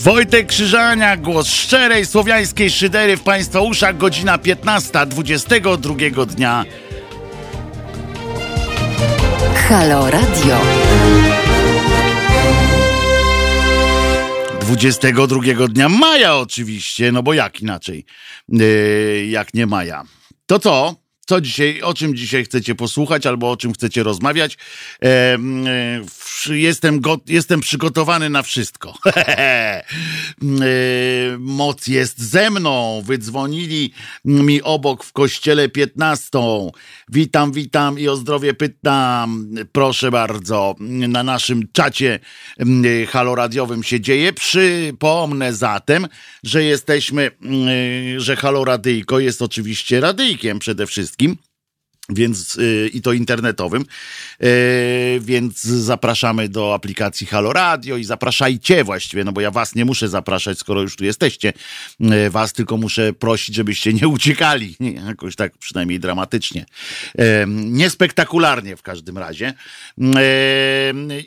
Wojtek Krzyżania, głos szczerej słowiańskiej szydery w Państwa uszach, godzina 15, 22 dnia. Halo Radio. 22 dnia maja oczywiście, no bo jak inaczej, yy, jak nie maja. To co? Co dzisiaj, o czym dzisiaj chcecie posłuchać albo o czym chcecie rozmawiać? E, jestem, go, jestem przygotowany na wszystko. e, moc jest ze mną. Wydzwonili mi obok w kościele 15. Witam, witam i o zdrowie pytam. Proszę bardzo, na naszym czacie haloradiowym się dzieje. Przypomnę zatem, że jesteśmy, że haloradyjko jest oczywiście radyjkiem przede wszystkim. Więc yy, i to internetowym, yy, więc zapraszamy do aplikacji Halo Radio i zapraszajcie właściwie, no bo ja was nie muszę zapraszać, skoro już tu jesteście. Yy, was tylko muszę prosić, żebyście nie uciekali, jakoś tak przynajmniej dramatycznie. Niespektakularnie w każdym razie.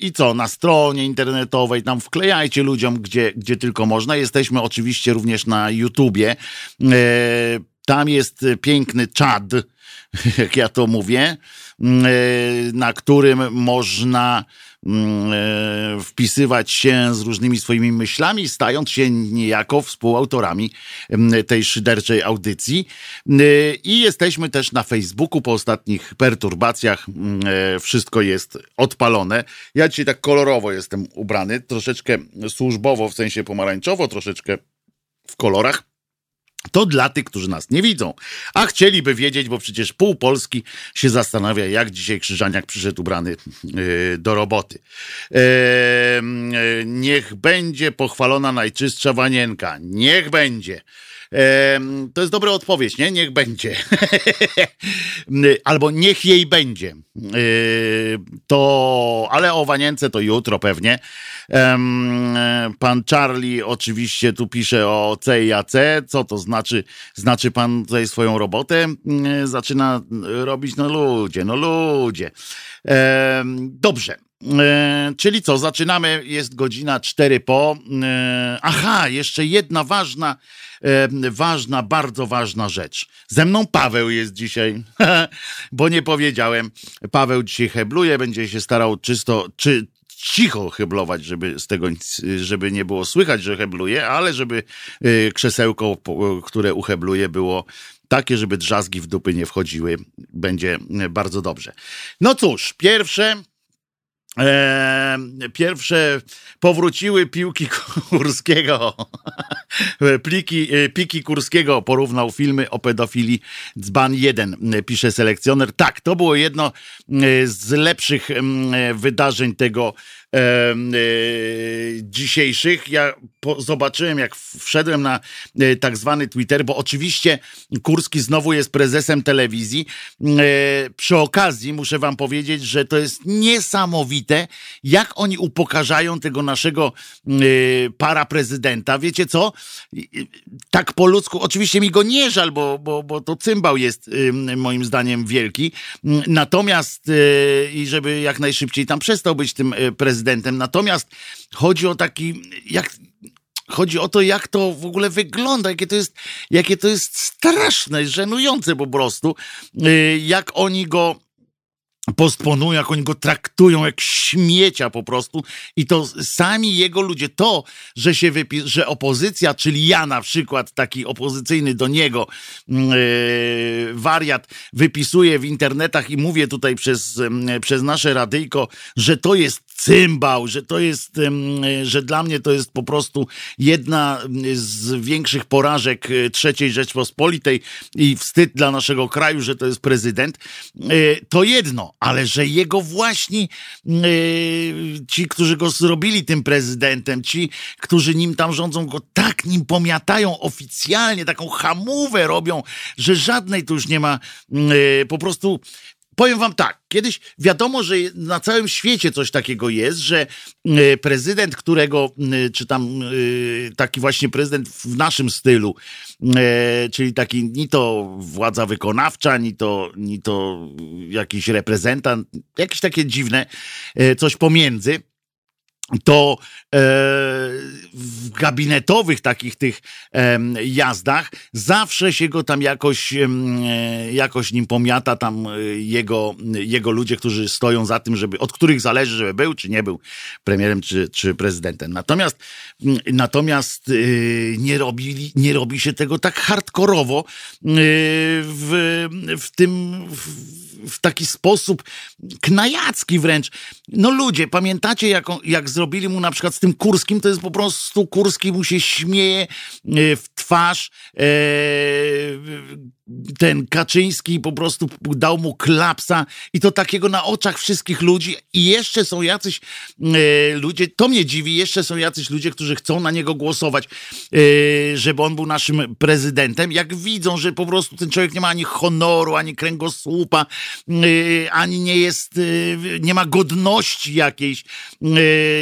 I co, na stronie internetowej tam wklejajcie ludziom, gdzie, gdzie tylko można. Jesteśmy oczywiście również na YouTubie. Tam jest piękny czad jak ja to mówię, mm, e, na którym można mm, e, wpisywać się z różnymi swoimi myślami, stając się niejako współautorami mm, tej szyderczej audycji. E, I jesteśmy też na Facebooku po ostatnich perturbacjach. Wszystko jest odpalone. Ja dzisiaj tak kolorowo jestem ubrany, troszeczkę służbowo, w sensie pomarańczowo, troszeczkę w kolorach. To dla tych, którzy nas nie widzą, a chcieliby wiedzieć, bo przecież pół Polski się zastanawia, jak dzisiaj Krzyżaniak przyszedł ubrany yy, do roboty. Yy, yy, niech będzie pochwalona najczystsza wanienka. Niech będzie. To jest dobra odpowiedź, nie? Niech będzie. Albo niech jej będzie. To, ale o wanience to jutro pewnie. Pan Charlie oczywiście tu pisze o C i AC. Co to znaczy? Znaczy pan tutaj swoją robotę zaczyna robić? No ludzie, no ludzie. Dobrze. E, czyli co, zaczynamy, jest godzina 4 po. E, aha, jeszcze jedna ważna, ważna, bardzo ważna rzecz. Ze mną Paweł jest dzisiaj, bo nie powiedziałem. Paweł dzisiaj hebluje, będzie się starał czysto, czy, cicho heblować, żeby z tego żeby nie było słychać, że hebluje, ale żeby krzesełko, które uhebluje, było takie, żeby drzazgi w dupy nie wchodziły. Będzie bardzo dobrze. No cóż, pierwsze Pierwsze powróciły piłki Kurskiego. Pliki, e, piki Kurskiego porównał filmy o pedofilii Dzban 1, pisze selekcjoner. Tak, to było jedno e, z lepszych wydarzeń tego dzisiejszych. Ja zobaczyłem, jak wszedłem na e, tak zwany Twitter, bo oczywiście Kurski znowu jest prezesem telewizji. E, przy okazji muszę wam powiedzieć, że to jest niesamowite, jak oni upokarzają tego naszego e, para prezydenta. Wiecie co? Tak po ludzku, oczywiście mi go nie żal, bo, bo, bo to cymbał jest moim zdaniem wielki. Natomiast i żeby jak najszybciej tam przestał być tym prezydentem, prezydentem. Natomiast chodzi o taki, jak, chodzi o to, jak to w ogóle wygląda, jakie to jest, jakie to jest straszne, żenujące po prostu, y, jak oni go postponują, jak oni go traktują jak śmiecia po prostu. I to sami jego ludzie, to, że się wypi- że opozycja, czyli ja na przykład, taki opozycyjny do niego yy, wariat, wypisuje w internetach i mówię tutaj przez, yy, przez nasze radyjko, że to jest cymbał, że to jest, że dla mnie to jest po prostu jedna z większych porażek e, trzeciej Rzeczpospolitej i wstyd dla naszego kraju, że to jest prezydent, to jedno, ale że jego właśnie e, ci, którzy go zrobili tym prezydentem, ci, którzy nim tam rządzą, go tak nim pomiatają oficjalnie, taką hamówę robią, że żadnej tu już nie ma po prostu Powiem wam tak, kiedyś wiadomo, że na całym świecie coś takiego jest, że e, prezydent, którego, e, czy tam e, taki właśnie prezydent w naszym stylu, czyli taki ni to władza wykonawcza, ni to, ni to jakiś reprezentant, jakieś takie dziwne, coś pomiędzy, to e, w gabinetowych takich tych jazdach zawsze się go tam jakoś, e, jakoś nim pomiata tam e, jego, jego ludzie, którzy stoją za tym, żeby, od których zależy, żeby był czy nie był premierem czy, czy prezydentem. Natomiast, natomiast nie, robi, nie robi się tego tak hardkorowo w, w tym w, w taki sposób knajacki wręcz. No ludzie, pamiętacie jak, jak zrobili mu na przykład z tym Kurskim, to jest po prostu Kurski mu się śmieje e, w twarz, e, ten Kaczyński po prostu dał mu klapsa i to takiego na oczach wszystkich ludzi. I jeszcze są jacyś e, ludzie, to mnie dziwi, jeszcze są jacyś ludzie, którzy chcą na niego głosować, e, żeby on był naszym prezydentem, jak widzą, że po prostu ten człowiek nie ma ani honoru, ani kręgosłupa, e, ani nie jest, nie ma godności jakiejś,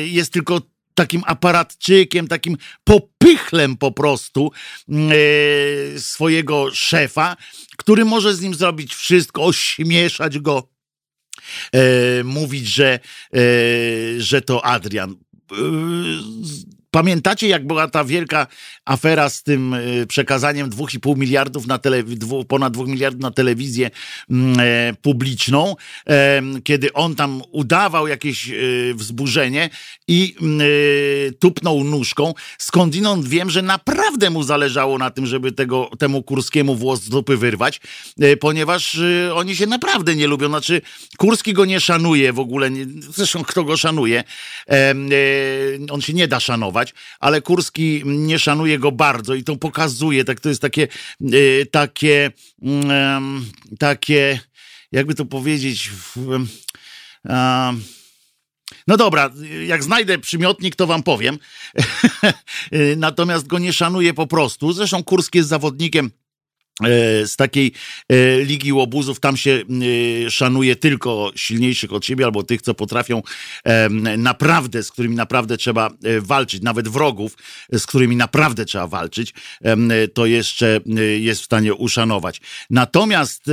jest tylko takim aparatczykiem, takim popychlem po prostu e, swojego szefa, który może z nim zrobić wszystko, ośmieszać go, e, mówić, że, e, że to Adrian. E, Pamiętacie, jak była ta wielka afera z tym e, przekazaniem 2,5 miliardów na telew- ponad 2 miliardów na telewizję mm, e, publiczną, e, kiedy on tam udawał jakieś e, wzburzenie i mm, e, tupnął nóżką. Skądinąd wiem, że naprawdę mu zależało na tym, żeby tego, temu Kurskiemu włos z dupy wyrwać, e, ponieważ oni się naprawdę nie lubią. Znaczy, Kurski go nie szanuje w ogóle. Nie, zresztą kto go szanuje? on się nie da szanować ale Kurski nie szanuje go bardzo i to pokazuje, tak to jest takie, y, takie, mm, takie, jakby to powiedzieć, no dobra, jak znajdę przymiotnik, to wam powiem. Natomiast go nie szanuje po prostu. Zresztą Kurski jest zawodnikiem z takiej e, ligi łobuzów tam się e, szanuje tylko silniejszych od siebie albo tych, co potrafią naprawdę, z którymi naprawdę trzeba walczyć, nawet wrogów, z którymi naprawdę trzeba walczyć, to jeszcze jest w stanie uszanować. Natomiast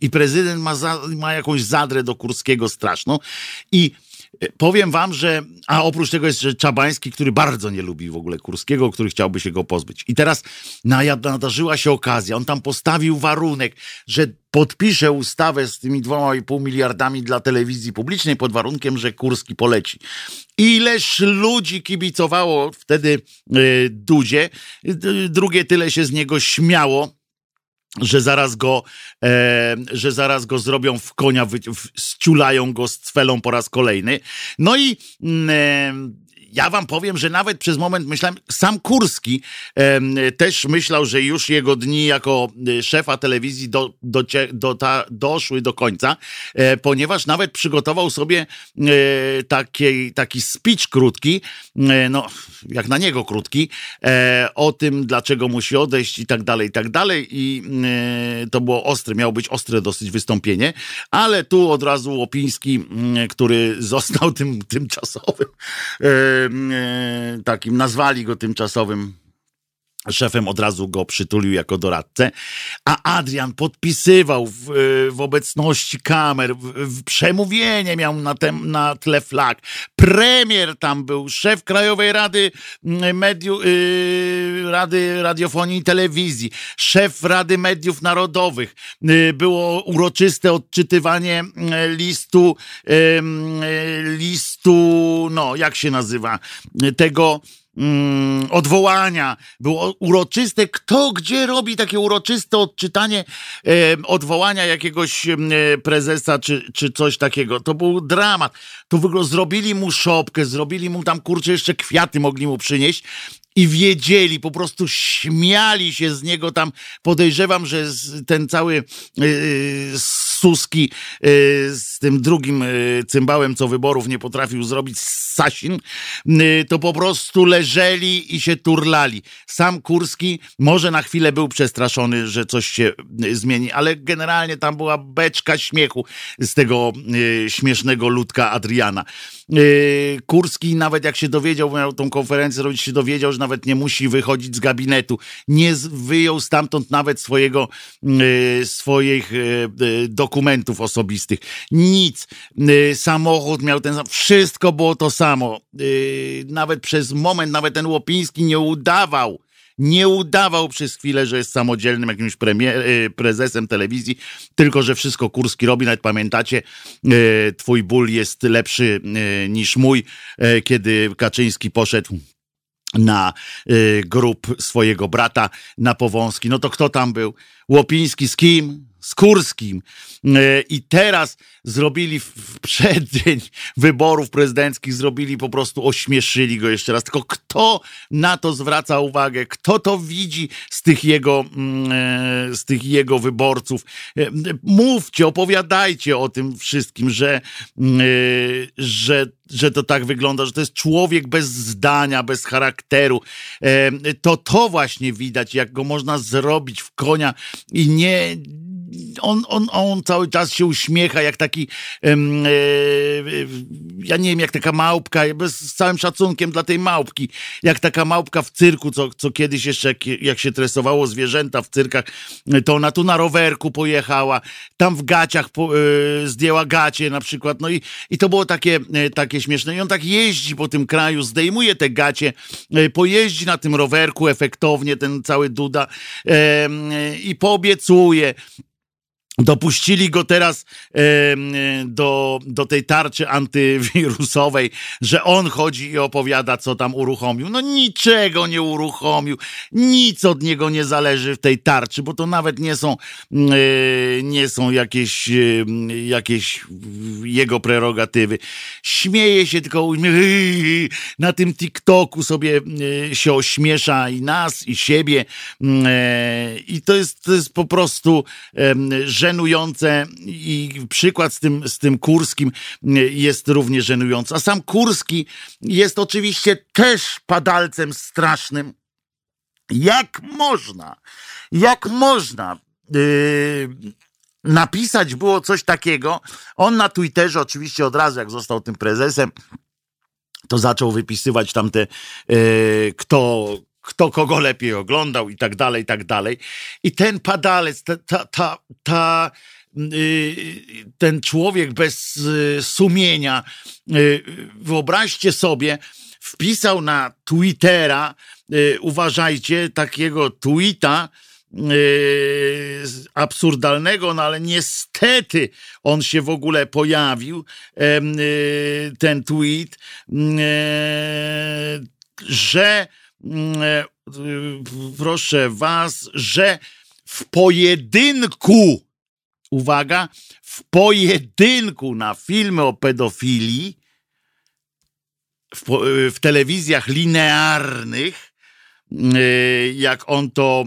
i prezydent ma, za, ma jakąś zadrę do Kurskiego straszną i Powiem wam, że, a oprócz tego jest Czabański, który bardzo nie lubi w ogóle Kurskiego, który chciałby się go pozbyć. I teraz nadarzyła się okazja, on tam postawił warunek, że podpisze ustawę z tymi 2,5 miliardami dla telewizji publicznej pod warunkiem, że Kurski poleci. Ileż ludzi kibicowało wtedy y, Dudzie, drugie tyle się z niego śmiało, że zaraz go, e, że zaraz go zrobią w konia, wy, w, ściulają go z cwelą po raz kolejny. No i mm, e, ja wam powiem, że nawet przez moment myślałem, sam Kurski e, też myślał, że już jego dni jako e, szefa telewizji do, do, do ta, doszły do końca, e, ponieważ nawet przygotował sobie e, taki, taki speech krótki, e, no jak na niego krótki, e, o tym, dlaczego musi odejść i tak dalej, i tak dalej. I to było ostre, miało być ostre dosyć wystąpienie, ale tu od razu Łopiński, który został tym tymczasowym E, takim, nazwali go tymczasowym Szefem od razu go przytulił jako doradcę, a Adrian podpisywał w, e, w obecności kamer, w, w przemówienie miał na, tem, na tle flag. Premier tam był, szef Krajowej Rady Mediów, yy, Rady Radiofonii i Telewizji, szef Rady Mediów Narodowych. Yy, było uroczyste odczytywanie listu, yy, listu, no jak się nazywa, tego mm, odwołania, było uroczyste. Kto gdzie robi takie uroczyste odczytanie e, odwołania jakiegoś e, prezesa czy, czy coś takiego? To był dramat. To w ogóle zrobili mu szopkę, zrobili mu tam kurczę jeszcze kwiaty mogli mu przynieść i wiedzieli, po prostu śmiali się z niego tam. Podejrzewam, że ten cały yy, Suski yy, z tym drugim yy, cymbałem, co wyborów nie potrafił zrobić, Sasin, yy, to po prostu leżeli i się turlali. Sam Kurski może na chwilę był przestraszony, że coś się zmieni, ale generalnie tam była beczka śmiechu z tego śmiesznego ludka Adriana. Kurski nawet jak się dowiedział, miał tą konferencję robić, się dowiedział, że nawet nie musi wychodzić z gabinetu. Nie wyjął stamtąd nawet swojego, swoich dokumentów osobistych. Nic. Samochód miał ten sam, wszystko było to samo. Nawet przez moment, nawet ten Łopiński nie udawał, nie udawał przez chwilę, że jest samodzielnym jakimś premier, y, prezesem telewizji, tylko że wszystko Kurski robi. Nawet pamiętacie, y, twój ból jest lepszy y, niż mój, kiedy Kaczyński poszedł na grób swojego brata na Powązki. No to kto tam był? Łopiński z kim? Z Kurskim. E, I teraz zrobili w przeddzień wyborów prezydenckich, zrobili po prostu, ośmieszyli go jeszcze raz. Tylko kto na to zwraca uwagę? Kto to widzi z tych jego, mm, e, z tych jego wyborców? E, mówcie, opowiadajcie o tym wszystkim, że, mm, że że to tak wygląda, że to jest człowiek bez zdania, bez charakteru. To to właśnie widać, jak go można zrobić w konia i nie, on, on, on cały czas się uśmiecha, jak taki, e, ja nie wiem, jak taka małpka, z całym szacunkiem dla tej małpki, jak taka małpka w cyrku, co, co kiedyś jeszcze, jak, jak się tresowało zwierzęta w cyrkach, to ona tu na rowerku pojechała, tam w gaciach po, e, zdjęła gacie na przykład, no i, i to było takie, e, takie śmieszne. I on tak jeździ po tym kraju, zdejmuje te gacie, e, pojeździ na tym rowerku efektownie, ten cały Duda e, i poobiecuje, Dopuścili go teraz e, do, do tej tarczy antywirusowej, że on chodzi i opowiada, co tam uruchomił. No niczego nie uruchomił, nic od niego nie zależy w tej tarczy, bo to nawet nie są, e, nie są jakieś, e, jakieś jego prerogatywy. Śmieje się tylko na tym TikToku sobie się ośmiesza i nas, i siebie. I to jest, to jest po prostu, że żenujące i przykład z tym, z tym Kurskim jest również żenujący. A sam Kurski jest oczywiście też padalcem strasznym. Jak można, jak można yy, napisać było coś takiego? On na Twitterze oczywiście od razu, jak został tym prezesem, to zaczął wypisywać tamte, yy, kto, kto kogo lepiej oglądał i tak dalej, i tak dalej. I ten padalec, ta, ta, ta, ta y, ten człowiek bez y, sumienia, y, wyobraźcie sobie, wpisał na Twittera, uważajcie, takiego tweeta, absurdalnego, no ale niestety on się w ogóle pojawił, ten tweet, że Mm, e, proszę was, że w pojedynku, uwaga, w pojedynku na filmy o pedofilii w, e, w telewizjach linearnych, e, jak on to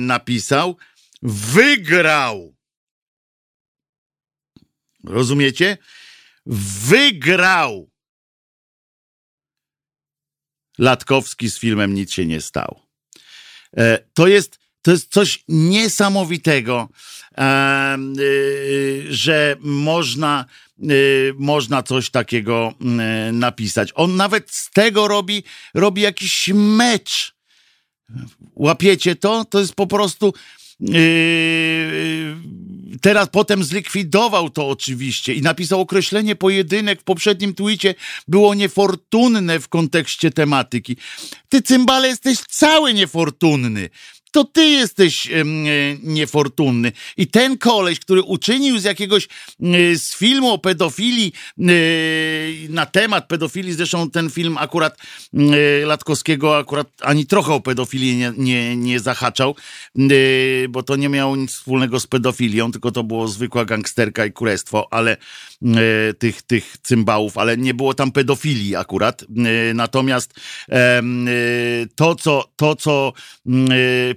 napisał, wygrał. Rozumiecie? Wygrał Latkowski z filmem Nic się nie stało. E, to jest, to jest coś niesamowitego, e, e, że można, można coś takiego napisać. On nawet z tego robi, robi jakiś mecz. Łapiecie to? To jest po prostu teraz potem zlikwidował to oczywiście i napisał określenie pojedynek w poprzednim twicie było niefortunne w kontekście tematyki. Ty cymbale jesteś cały niefortunny to ty jesteś e, niefortunny. I ten koleś, który uczynił z jakiegoś, e, z filmu o pedofilii, e, na temat pedofilii, zresztą ten film akurat Latkowskiego akurat ani trochę o pedofilii nie, nie, nie zahaczał, bo to nie miało nic wspólnego z pedofilią, tylko to było zwykła gangsterka i kurestwo, ale tych, tych cymbałów, ale nie było tam pedofilii akurat. Natomiast to, co, to, co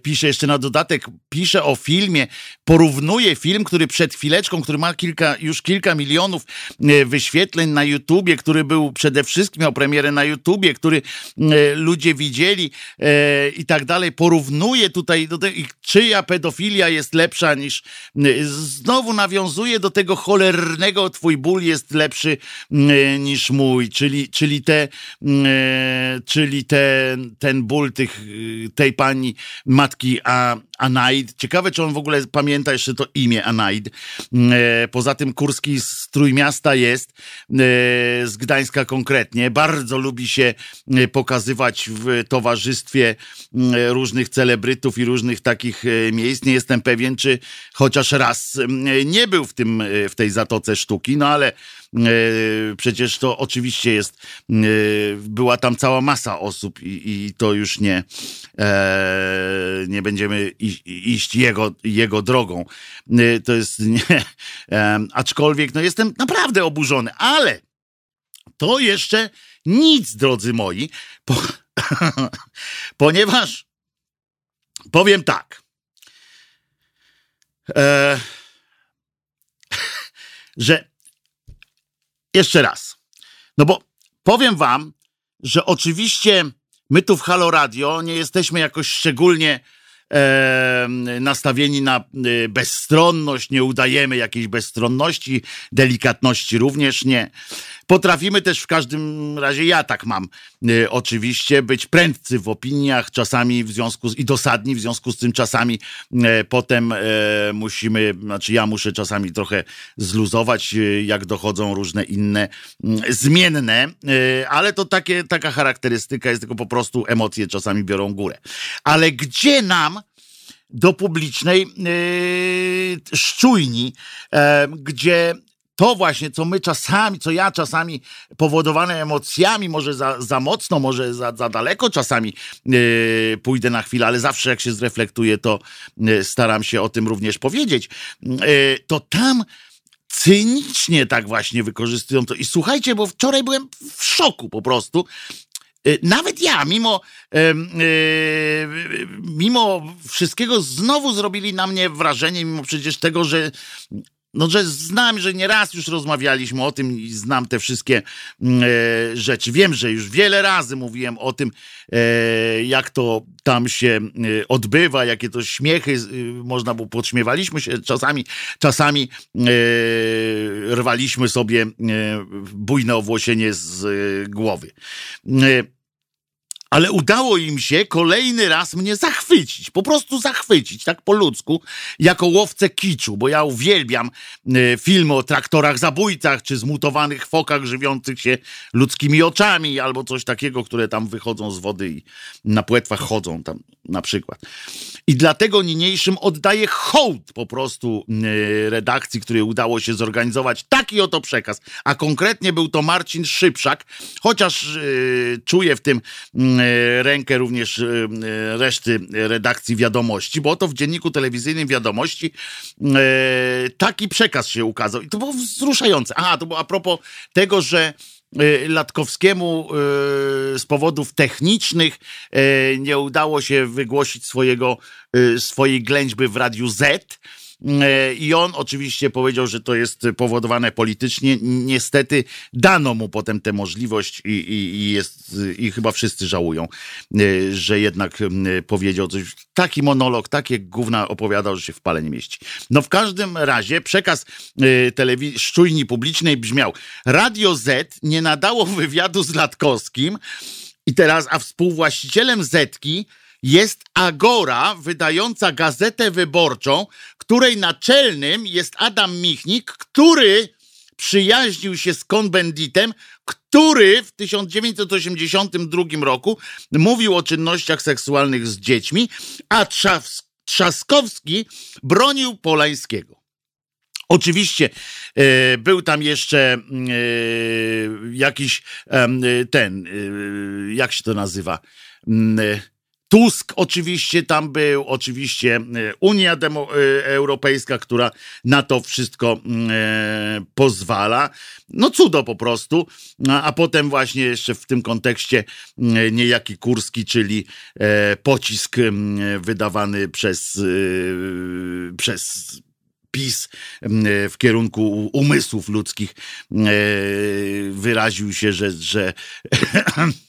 pisze jeszcze na dodatek, pisze o filmie, porównuje film, który przed chwileczką, który ma kilka, już kilka milionów e, wyświetleń na YouTubie, który był przede wszystkim, miał premierę na YouTubie, który e, ludzie widzieli e, i tak dalej, porównuje tutaj do tego, czyja pedofilia jest lepsza niż, znowu nawiązuje do tego cholernego, twój ból jest lepszy niż mój, czyli, czyli te, czyli te, ten ból tych, tej pani a, Anaid. Ciekawe, czy on w ogóle pamięta jeszcze to imię Anaid. E, poza tym Kurski z Trójmiasta jest, e, z Gdańska konkretnie. Bardzo lubi się e, pokazywać w towarzystwie różnych celebrytów i różnych takich miejsc. Nie jestem pewien, czy chociaż raz nie był w, tym, w tej Zatoce Sztuki, no ale przecież to oczywiście jest, była tam cała masa osób i, i to już nie, nie będziemy iść jego, jego drogą. Y, to jest nie, aczkolwiek no jestem naprawdę oburzony, ale to jeszcze nic, drodzy moi, po, ponieważ powiem tak. E, że jeszcze raz. No bo powiem wam, że oczywiście my tu w Halo Radio nie jesteśmy jakoś szczególnie nastawieni na y, bezstronność, nie udajemy jakiejś bezstronności, delikatności również nie. Potrafimy też w każdym razie, ja tak mam y, oczywiście, być prędcy w opiniach, czasami w związku z, i dosadni, w związku z tym czasami y, potem musimy, znaczy ja muszę czasami trochę zluzować, jak dochodzą różne inne mm, zmienne, ale to takie, taka charakterystyka jest, tylko po prostu emocje czasami biorą górę. Ale gdzie nam do publicznej yy, szczujni, e, gdzie to właśnie, co my czasami, co ja czasami powodowane emocjami, może za, za mocno, może za, za daleko czasami yy, pójdę na chwilę, ale zawsze jak się zreflektuję, to yy, staram się o tym również powiedzieć. Yy, to tam cynicznie tak właśnie wykorzystują to. I słuchajcie, bo wczoraj byłem w szoku po prostu, Y, nawet ja, mimo, y, mimo wszystkiego, znowu zrobili na mnie wrażenie, mimo przecież tego, że no, że znam, że nieraz już rozmawialiśmy o tym i znam te wszystkie mm, e, rzeczy. Wiem, że już wiele razy mówiłem o tym, e, jak to tam się e, odbywa, jakie to śmiechy e, można było, podśmiewaliśmy się czasami, czasami e, rwaliśmy sobie e, bujne owłosienie z głowy ale udało im się kolejny raz mnie zachwycić, po prostu zachwycić, tak po ludzku, jako łowcę kiczu, bo ja uwielbiam e, filmy o traktorach zabójcach, czy zmutowanych fokach żywiących się ludzkimi oczami, albo coś takiego, które tam wychodzą z wody i na płetwach chodzą tam na przykład. I dlatego niniejszym oddaję hołd po prostu e, redakcji, której udało się zorganizować taki oto przekaz, a konkretnie był to Marcin Szybszak, chociaż yy, czuję w tym E, rękę również e, reszty redakcji wiadomości, bo oto w dzienniku telewizyjnym wiadomości taki przekaz się ukazał. I to było wzruszające. Aha, to było a propos tego, że Latkowskiemu z powodów technicznych nie udało się wygłosić swojego, swojej ględźby w Radiu Z I on oczywiście powiedział, że to jest powodowane politycznie. Niestety dano mu potem tę możliwość i, i, i, jest, i chyba wszyscy żałują, e, że jednak powiedział coś. Taki monolog, takie gówna opowiadał, że się w pale nie mieści. No w każdym razie przekaz e, telewizji szczujni publicznej brzmiał Radio Z nie nadało wywiadu z Latkowskim i teraz, a współwłaścicielem Zetki jest Agora, wydająca gazetę wyborczą, której naczelnym jest Adam Michnik, który przyjaźnił się z konbenditem, który w 1982 roku mówił o czynnościach seksualnych z dziećmi, a Trzaskowski bronił Polańskiego. Oczywiście e, był tam jeszcze e, jakiś e, ten, jak się to nazywa? Tusk oczywiście tam był, oczywiście e, Unia Demo e, Europejska, która na to wszystko mm, e, pozwala. No cudo po prostu. A, a potem właśnie jeszcze w tym kontekście mm, niejaki Kurski, czyli pocisk mm, wydawany przez, przez PiS w kierunku umysłów ludzkich wyraził się, że, że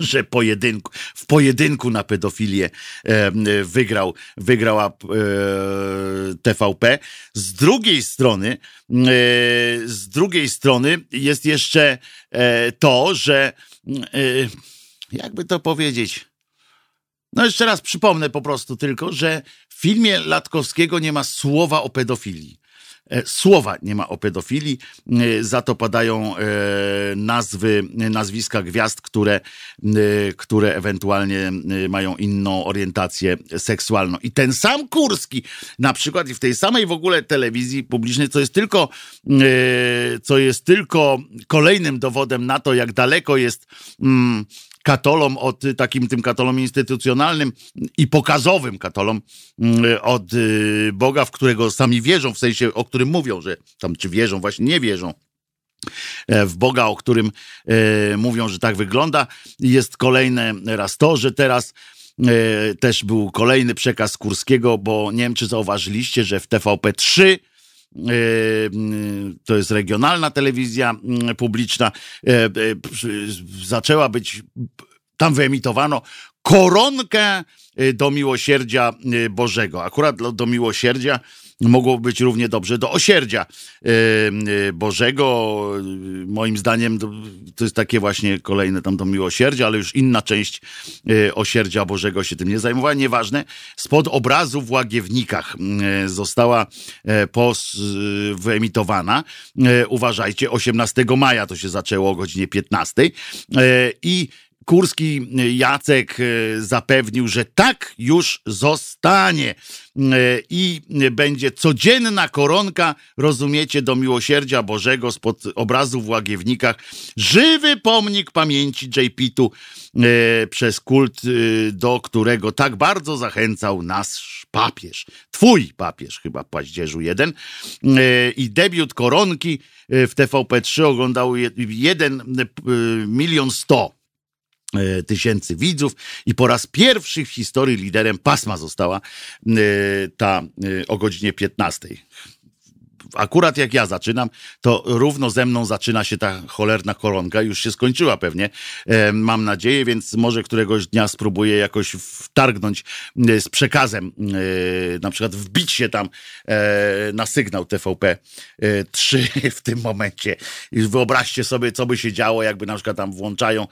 że pojedynku, w pojedynku na pedofilię e, wygrał, wygrała e, TVP. Z drugiej strony, e, z drugiej strony jest jeszcze to, że jakby to powiedzieć, no jeszcze raz przypomnę po prostu tylko, że w filmie Latkowskiego nie ma słowa o pedofilii. E, słowa nie ma o pedofilii, e, za to padają e, nazwy, nazwiska gwiazd, które, które ewentualnie mają inną orientację seksualną. I ten sam Kurski, na przykład i w tej samej w ogóle telewizji publicznej, co jest tylko, co jest tylko kolejnym dowodem na to, jak daleko jest mm, katolom od takim tym katolom instytucjonalnym i pokazowym katolom mm, od y, Boga, w którego sami wierzą, w sensie o którym mówią, że tam czy wierzą, właśnie nie wierzą e, w Boga, o którym e, mówią, że tak wygląda. Jest kolejne raz to, że teraz e, też był kolejny przekaz Kurskiego, bo nie wiem, czy zauważyliście, że w TVP3 E, to jest regionalna telewizja publiczna, e, e, zaczęła być, tam wyemitowano koronkę do miłosierdzia Bożego. Akurat do miłosierdzia mogło być równie dobrze do osierdzia e, e, Bożego. Moim zdaniem to jest takie właśnie kolejne tam do miłosierdzia, ale już inna część e, osierdzia Bożego się tym nie zajmowała. Nieważne. Spod obrazu w Łagiewnikach została wyemitowana. Uważajcie, 18 maja to się zaczęło o godzinie 15 i Kurski Jacek e, zapewnił, że tak już zostanie e, i będzie codzienna koronka, rozumiecie, do miłosierdzia Bożego spod obrazu w Łagiewnikach. Żywy pomnik pamięci JP-tu przez kult, do którego tak bardzo zachęcał nas papież. Twój papież chyba paździerzu jeden. I debiut koronki w TVP3 oglądał 1 milion 100 E, tysięcy widzów i po raz pierwszy w historii liderem pasma została e, ta e, o godzinie 15 akurat jak ja zaczynam, to równo ze mną zaczyna się ta cholerna koronka, już się skończyła pewnie, e, mam nadzieję, więc może któregoś dnia spróbuję jakoś wtargnąć e, z przekazem, e, na przykład wbić się tam na sygnał TVP 3 e, w tym momencie. I wyobraźcie sobie, co by się działo, jakby na przykład tam włączają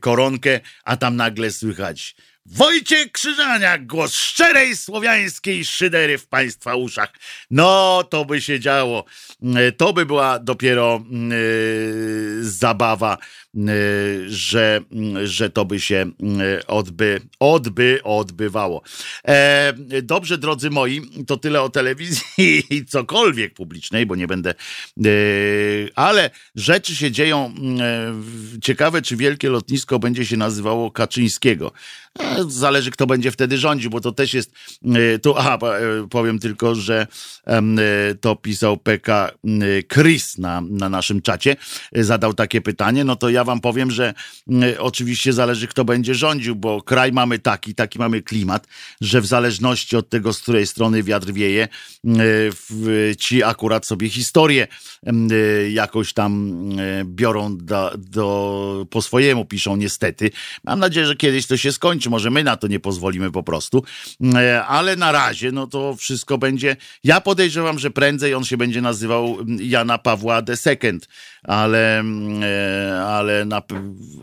koronkę, a tam nagle słychać Wojciech Krzyżaniak, głos szczerej słowiańskiej szydery w Państwa uszach. No, to by się działo. To by była dopiero yy, zabawa Y, że, że to by się y, odby, odby, odbywało. E, dobrze, drodzy moi, to tyle o telewizji i cokolwiek publicznej, bo nie będę, e, ale rzeczy się dzieją ciekawe, czy wielkie lotnisko będzie się nazywało Kaczyńskiego. E, zależy, kto będzie wtedy rządził, bo to też jest, tu, aha, powiem tylko, że to pisał PK Chris na, na naszym czacie, zadał takie pytanie, no to ja wam powiem, że mm, oczywiście zależy, kto będzie rządził, bo kraj mamy taki, taki mamy klimat, że w zależności od tego, z której strony wiatr wieje, mm, ci akurat sobie historię mm, jakoś tam biorą do, do, po swojemu, piszą niestety. Mam nadzieję, że kiedyś to się skończy, może my na to nie pozwolimy po prostu, ale na razie, no to wszystko będzie, ja podejrzewam, że prędzej on się będzie nazywał Jana Pawła II, ale, e, ale na,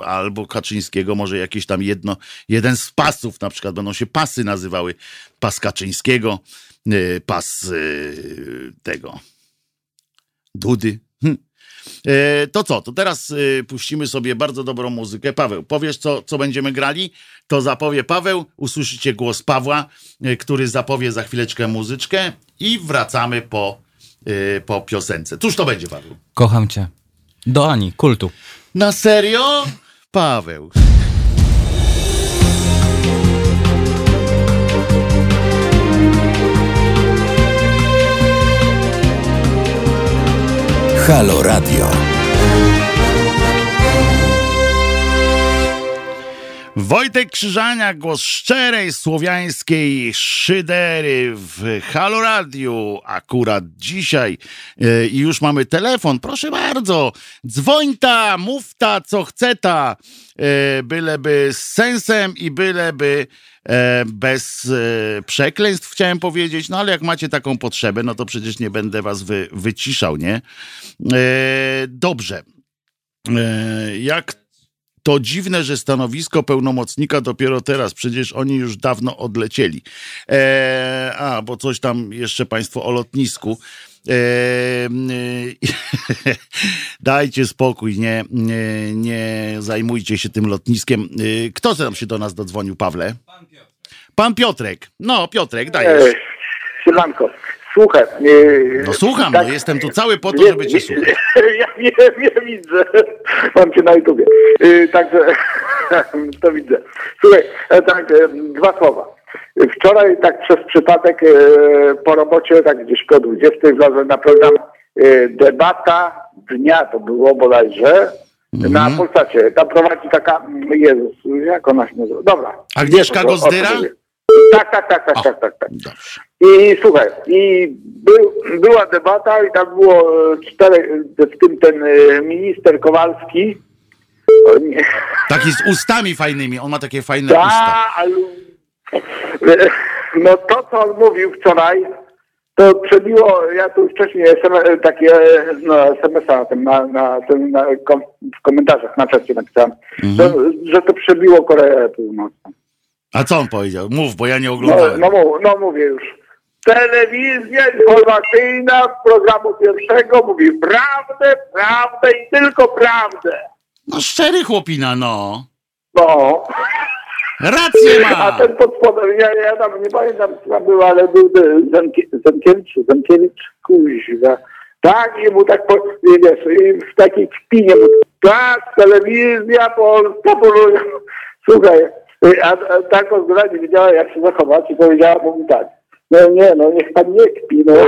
albo Kaczyńskiego, może jakieś tam jedno, jeden z pasów, na przykład będą się pasy nazywały, pas Kaczyńskiego, e, pas e, tego Dudy. Hm. To co, to teraz puścimy sobie bardzo dobrą muzykę. Paweł, powiesz, co, co będziemy grali? To zapowie Paweł, usłyszycie głos Pawła, który zapowie za chwileczkę muzyczkę i wracamy po, po piosence. Cóż to będzie, Paweł? Kocham cię. Do Ani, kultu. Na serio? Paweł. Halo Radio. Wojtek Krzyżania, głos szczerej słowiańskiej szydery w Halo Radio. Akurat dzisiaj e, i już mamy telefon. Proszę bardzo, dzwoń ta, mów ta, co chce ta. E, byleby z sensem i byleby e, bez przekleństw, chciałem powiedzieć. No ale jak macie taką potrzebę, no to przecież nie będę was wy, wyciszał, nie? Dobrze. Jak to dziwne, że stanowisko pełnomocnika dopiero teraz, przecież oni już dawno odlecieli. E, a, bo coś tam jeszcze Państwo o lotnisku. E, dajcie spokój, nie, nie, nie zajmujcie się tym lotniskiem. E, kto tam się do nas dodzwonił, Pawle? Pan Piotrek. Pan Piotrek. No, Piotrek, dajesz. Siemanko. Słuchaj. Yy, no słucham, tak, no, jestem tu cały po to, żeby cię słuchać. Ja nie, nie widzę. Mam cię na YouTubie. Yy, także to widzę. Słuchaj, e, tak, e, dwa słowa. Wczoraj tak przez przypadek e, po robocie, tak gdzieś po 20 wlazłem na program debata dnia, to było bodajże, mm. na Polsacie. Tam prowadzi taka, Jezus, jak ona się nazywa? Dobra. Agnieszka Gozdyra? Tak, tak, tak, tak, o, tak, tak, tak. I słuchaj, i był, była debata i tam było cztery, w tym ten e, minister Kowalski. Taki z ustami fajnymi, on ma takie fajne Ta, usta. Ale, no to, co on mówił wczoraj, to przebiło, ja tu wcześniej SMS, takie no, SMS-a na tym, na, na, tym na, kom, w komentarzach na czacie napisałem, mhm. to, że to przebiło Koreę Północną. A co on powiedział? Mów, bo ja nie oglądałem. No, no, no mówię już. Telewizja informacyjna z programu pierwszego mówi prawdę, prawdę i tylko prawdę. No szczery chłopina, no. No. Rację ma! A ten pod spodem, ja, ja tam nie pamiętam, co tam był, ale był Zenkiewicz, Zenkiewicz, kuźwa. Tak, i mu tak, po, wiesz, w takiej kpinie, tak, telewizja polska, słuchaj, a, a ta Konzula nie wiedziała, jak się zachować i powiedziała mu tak, no nie, no niech pan nie kpi, no.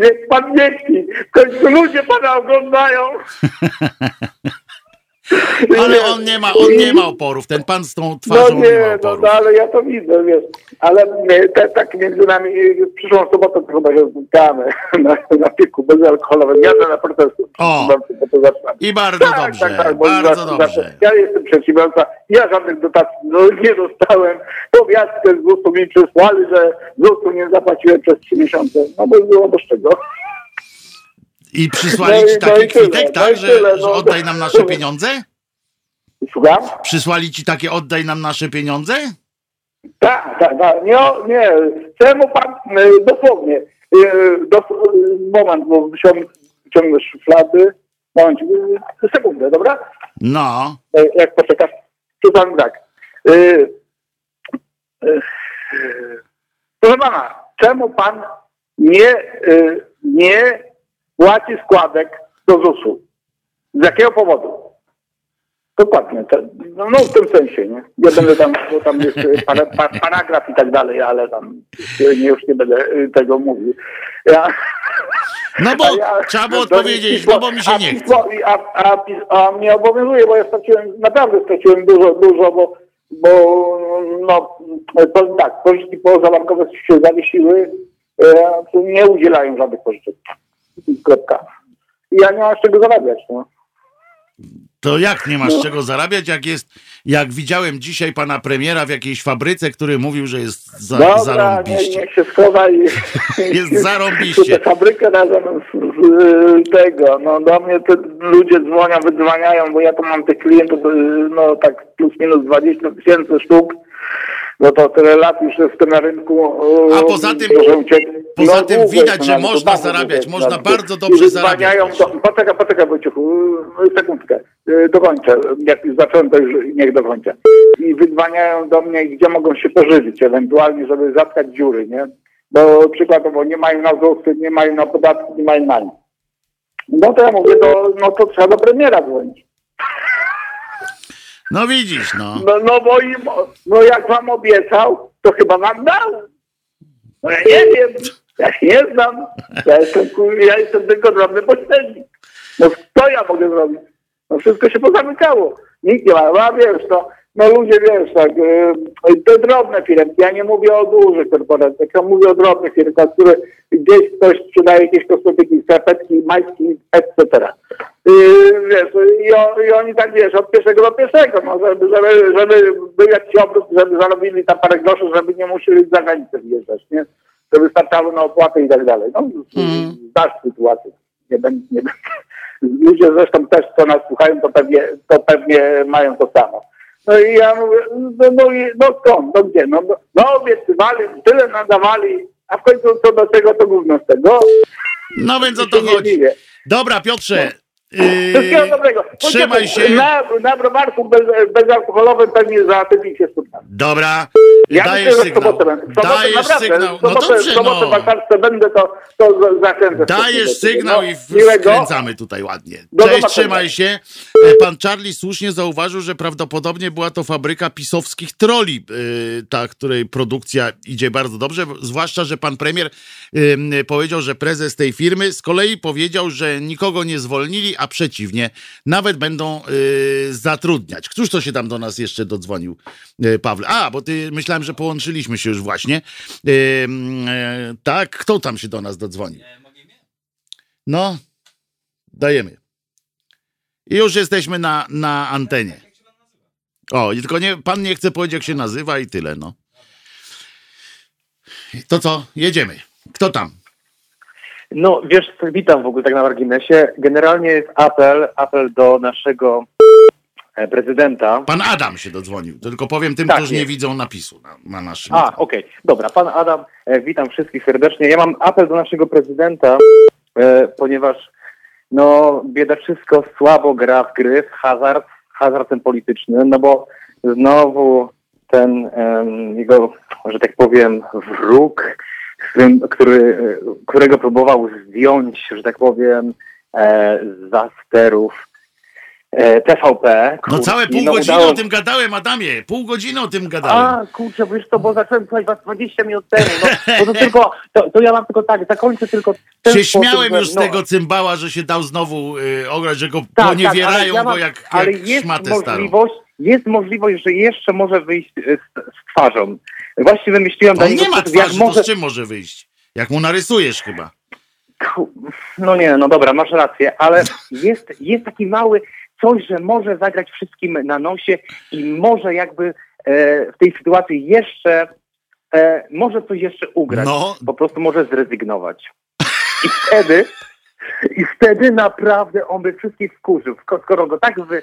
niech pan nie kpi. W końcu ludzie pana oglądają. Ale on nie ma, on nie ma oporów, ten pan z tą twarzą no nie, nie ma no, oporów. No, no ale ja to widzę, wiesz. Ale e, te, tak między nami w e, przyszłą sobotę to chyba się spotkamy na, na piku bezalkoholowym. Jadę na protest. O, i bardzo tak, dobrze, tak, tak, bardzo dobrze. Ja jestem przedsiębiorca, ja żadnych dotacji no, nie dostałem. Powiatkę z ZUS-u mi przysłali, że ZUS-u nie zapłaciłem przez trzy miesiące. No bo było do czego. I przysłali ci no taki no kwitek, no tak, że, tyle, że oddaj nam nasze pieniądze? Słucham? Przysłali ci takie oddaj nam nasze pieniądze? Tak, tak, tak. Nie, nie. Czemu pan e, dosłownie, e, dos, moment, bo wyciągnę szuflady. Moment, e, sekundę, dobra? No. Jak poczekasz. Czytam tak. Proszę pana, czemu pan nie, nie płaci składek do ZUS-u. Z jakiego powodu? Dokładnie, no, no, w tym sensie, nie? Ja będę tam, bo tam jest para, paragraf i tak dalej, ale tam nie, już nie będę y, tego mówił. Ja, no bo ja, trzeba było odpowiedzieć, no bo mi się nie chce. A, a, a, a mnie obowiązuje, bo ja straciłem, naprawdę straciłem dużo, dużo, bo, bo no, powiem tak, pożyczki pozabankowe się zawiesiły, e, nie udzielają żadnych pożyczek. Kropka. I ja nie mam z czego zarabiać. No. To jak nie masz no. czego zarabiać, jak jest, jak widziałem dzisiaj pana premiera w jakiejś fabryce, który mówił, że jest za, Dobra, zarąbiście. Nie, niech się schowa i jest zarąbiście. Tę fabrykę razem z, tego, no do mnie te ludzie dzwonią, wydzwaniają, bo ja to mam tych klientów, no tak plus minus 20 tysięcy sztuk no to tyle lat już jestem na rynku. A poza tym, poza no, tym widać, że można zarabiać, można bardzo dobrze zarabiać. Do, poczekaj, poczekaj Wojciechu, sekundkę, y, dokończę. Jak już zacząłem, to już niech dokończę. I wydzwaniają do mnie, gdzie mogą się pożywić ewentualnie, żeby zatkać dziury, nie? Bo przykładowo nie mają na ZUS, nie mają na podatki, nie mają na nic. No to ja mówię, to, no to trzeba do premiera dzwonić. No widzisz, no. No, no bo no jak wam obiecał, to chyba wam dał. No ja nie wiem. Ja się nie znam. Ja jestem, ja jestem tylko drobny pośrednik. No co ja mogę zrobić? No wszystko się pozamykało. Nikt nie ma, a wiesz, to, no ludzie, wiesz, tak, yy, drobne firmy, ja nie mówię o dużych korporacjach, ja mówię o drobnych firmach, które gdzieś ktoś sprzedaje jakieś kosmetyki, skarpetki, majtki, etc. Yy, wiesz, i, o, i, oni tak, wiesz, od pierwszego do pierwszego, no, żeby, żeby, żeby był jakiś obrót, żeby zarobili tam parę groszy, żeby nie musieli za granicę wjeżdżać, nie? To wystarczało na opłaty i tak dalej. No, mm. znasz sytuację. Nie będę, nie będę. Ludzie zresztą też, co nas słuchają, to pewnie, to pewnie mają to samo. No i ja mówię, no, no, no skąd, no gdzie, no, no, no obiecywali, tyle nadawali, a w końcu co do tego, to gówno z tego. No więc o to chodzi. Dobra, Piotrze, Wszystkiego dobrego. Trzymaj się. Na, na browarku bez, bezalkoholowym pewnie za tydzień się spotkamy. Dobra, ja dajesz myślę, sygnał. Sobotę, dajesz naprawdę, sygnał. No sobotę, dobrze, sobotę no. Będę, to, to zachęcę. Dajesz sygnał no, i wkręcamy tutaj ładnie. Do Cześć, trzymaj się. E, pan Charlie słusznie zauważył, że prawdopodobnie była to fabryka pisowskich troli, yy, ta, której produkcja idzie bardzo dobrze, zwłaszcza, że pan premier powiedział, że prezes tej firmy z kolei powiedział, że nikogo nie zwolnili, a przeciwnie, nawet będą y, zatrudniać. Któż to się tam do nas jeszcze dodzwonił, y, Pawle? A, bo ty myślałem, że połączyliśmy się już właśnie. Y, y tak, kto tam się do nas dodzwonił? No, dajemy. I już jesteśmy na, na antenie. O, tylko nie, pan nie chce powiedzieć, jak się nazywa i tyle, no. To co? Jedziemy. Kto tam? No wiesz, witam w ogóle tak na marginesie. Generalnie jest apel, apel do naszego e, prezydenta. Pan Adam się dodzwonił, tylko powiem tym, tak, którzy nie widzą napisu na, na naszym. A, okej, okay. dobra. Pan Adam, e, witam wszystkich serdecznie. Ja mam apel do naszego prezydenta, e, ponieważ no biedaczysko słabo gra w gry, w hazard, hazardem politycznym, no bo znowu ten jego, że tak powiem, wróg który, którego próbował zdjąć, że tak powiem, e, za sterów e, TVP. No całe pół no, godziny udało... o tym gadałem, Adamie. Pół godziny o tym gadałem. A, kurczę, wiesz to, bo zacząłem słuchać was 20 minut temu. No, to, tylko, to, to, ja mam tylko tak, zakończę tylko się śmiałem już z no. tego cymbała, że się dał znowu y, ograć, że go tak, poniewierają tak, ja go jak, jak ale jest szmatę możliwość, starą. Jest możliwość, że jeszcze może wyjść y, z, z twarzą. Właśnie wymyśliłem On nie ma twarzy, może... to z czym może wyjść? Jak mu narysujesz chyba. No nie, no dobra, masz rację, ale jest, jest taki mały coś, że może zagrać wszystkim na nosie i może jakby e, w tej sytuacji jeszcze, e, może coś jeszcze ugrać. No. Po prostu może zrezygnować. I wtedy, i wtedy naprawdę on by wszystkich wkurzył. Skoro go tak wy,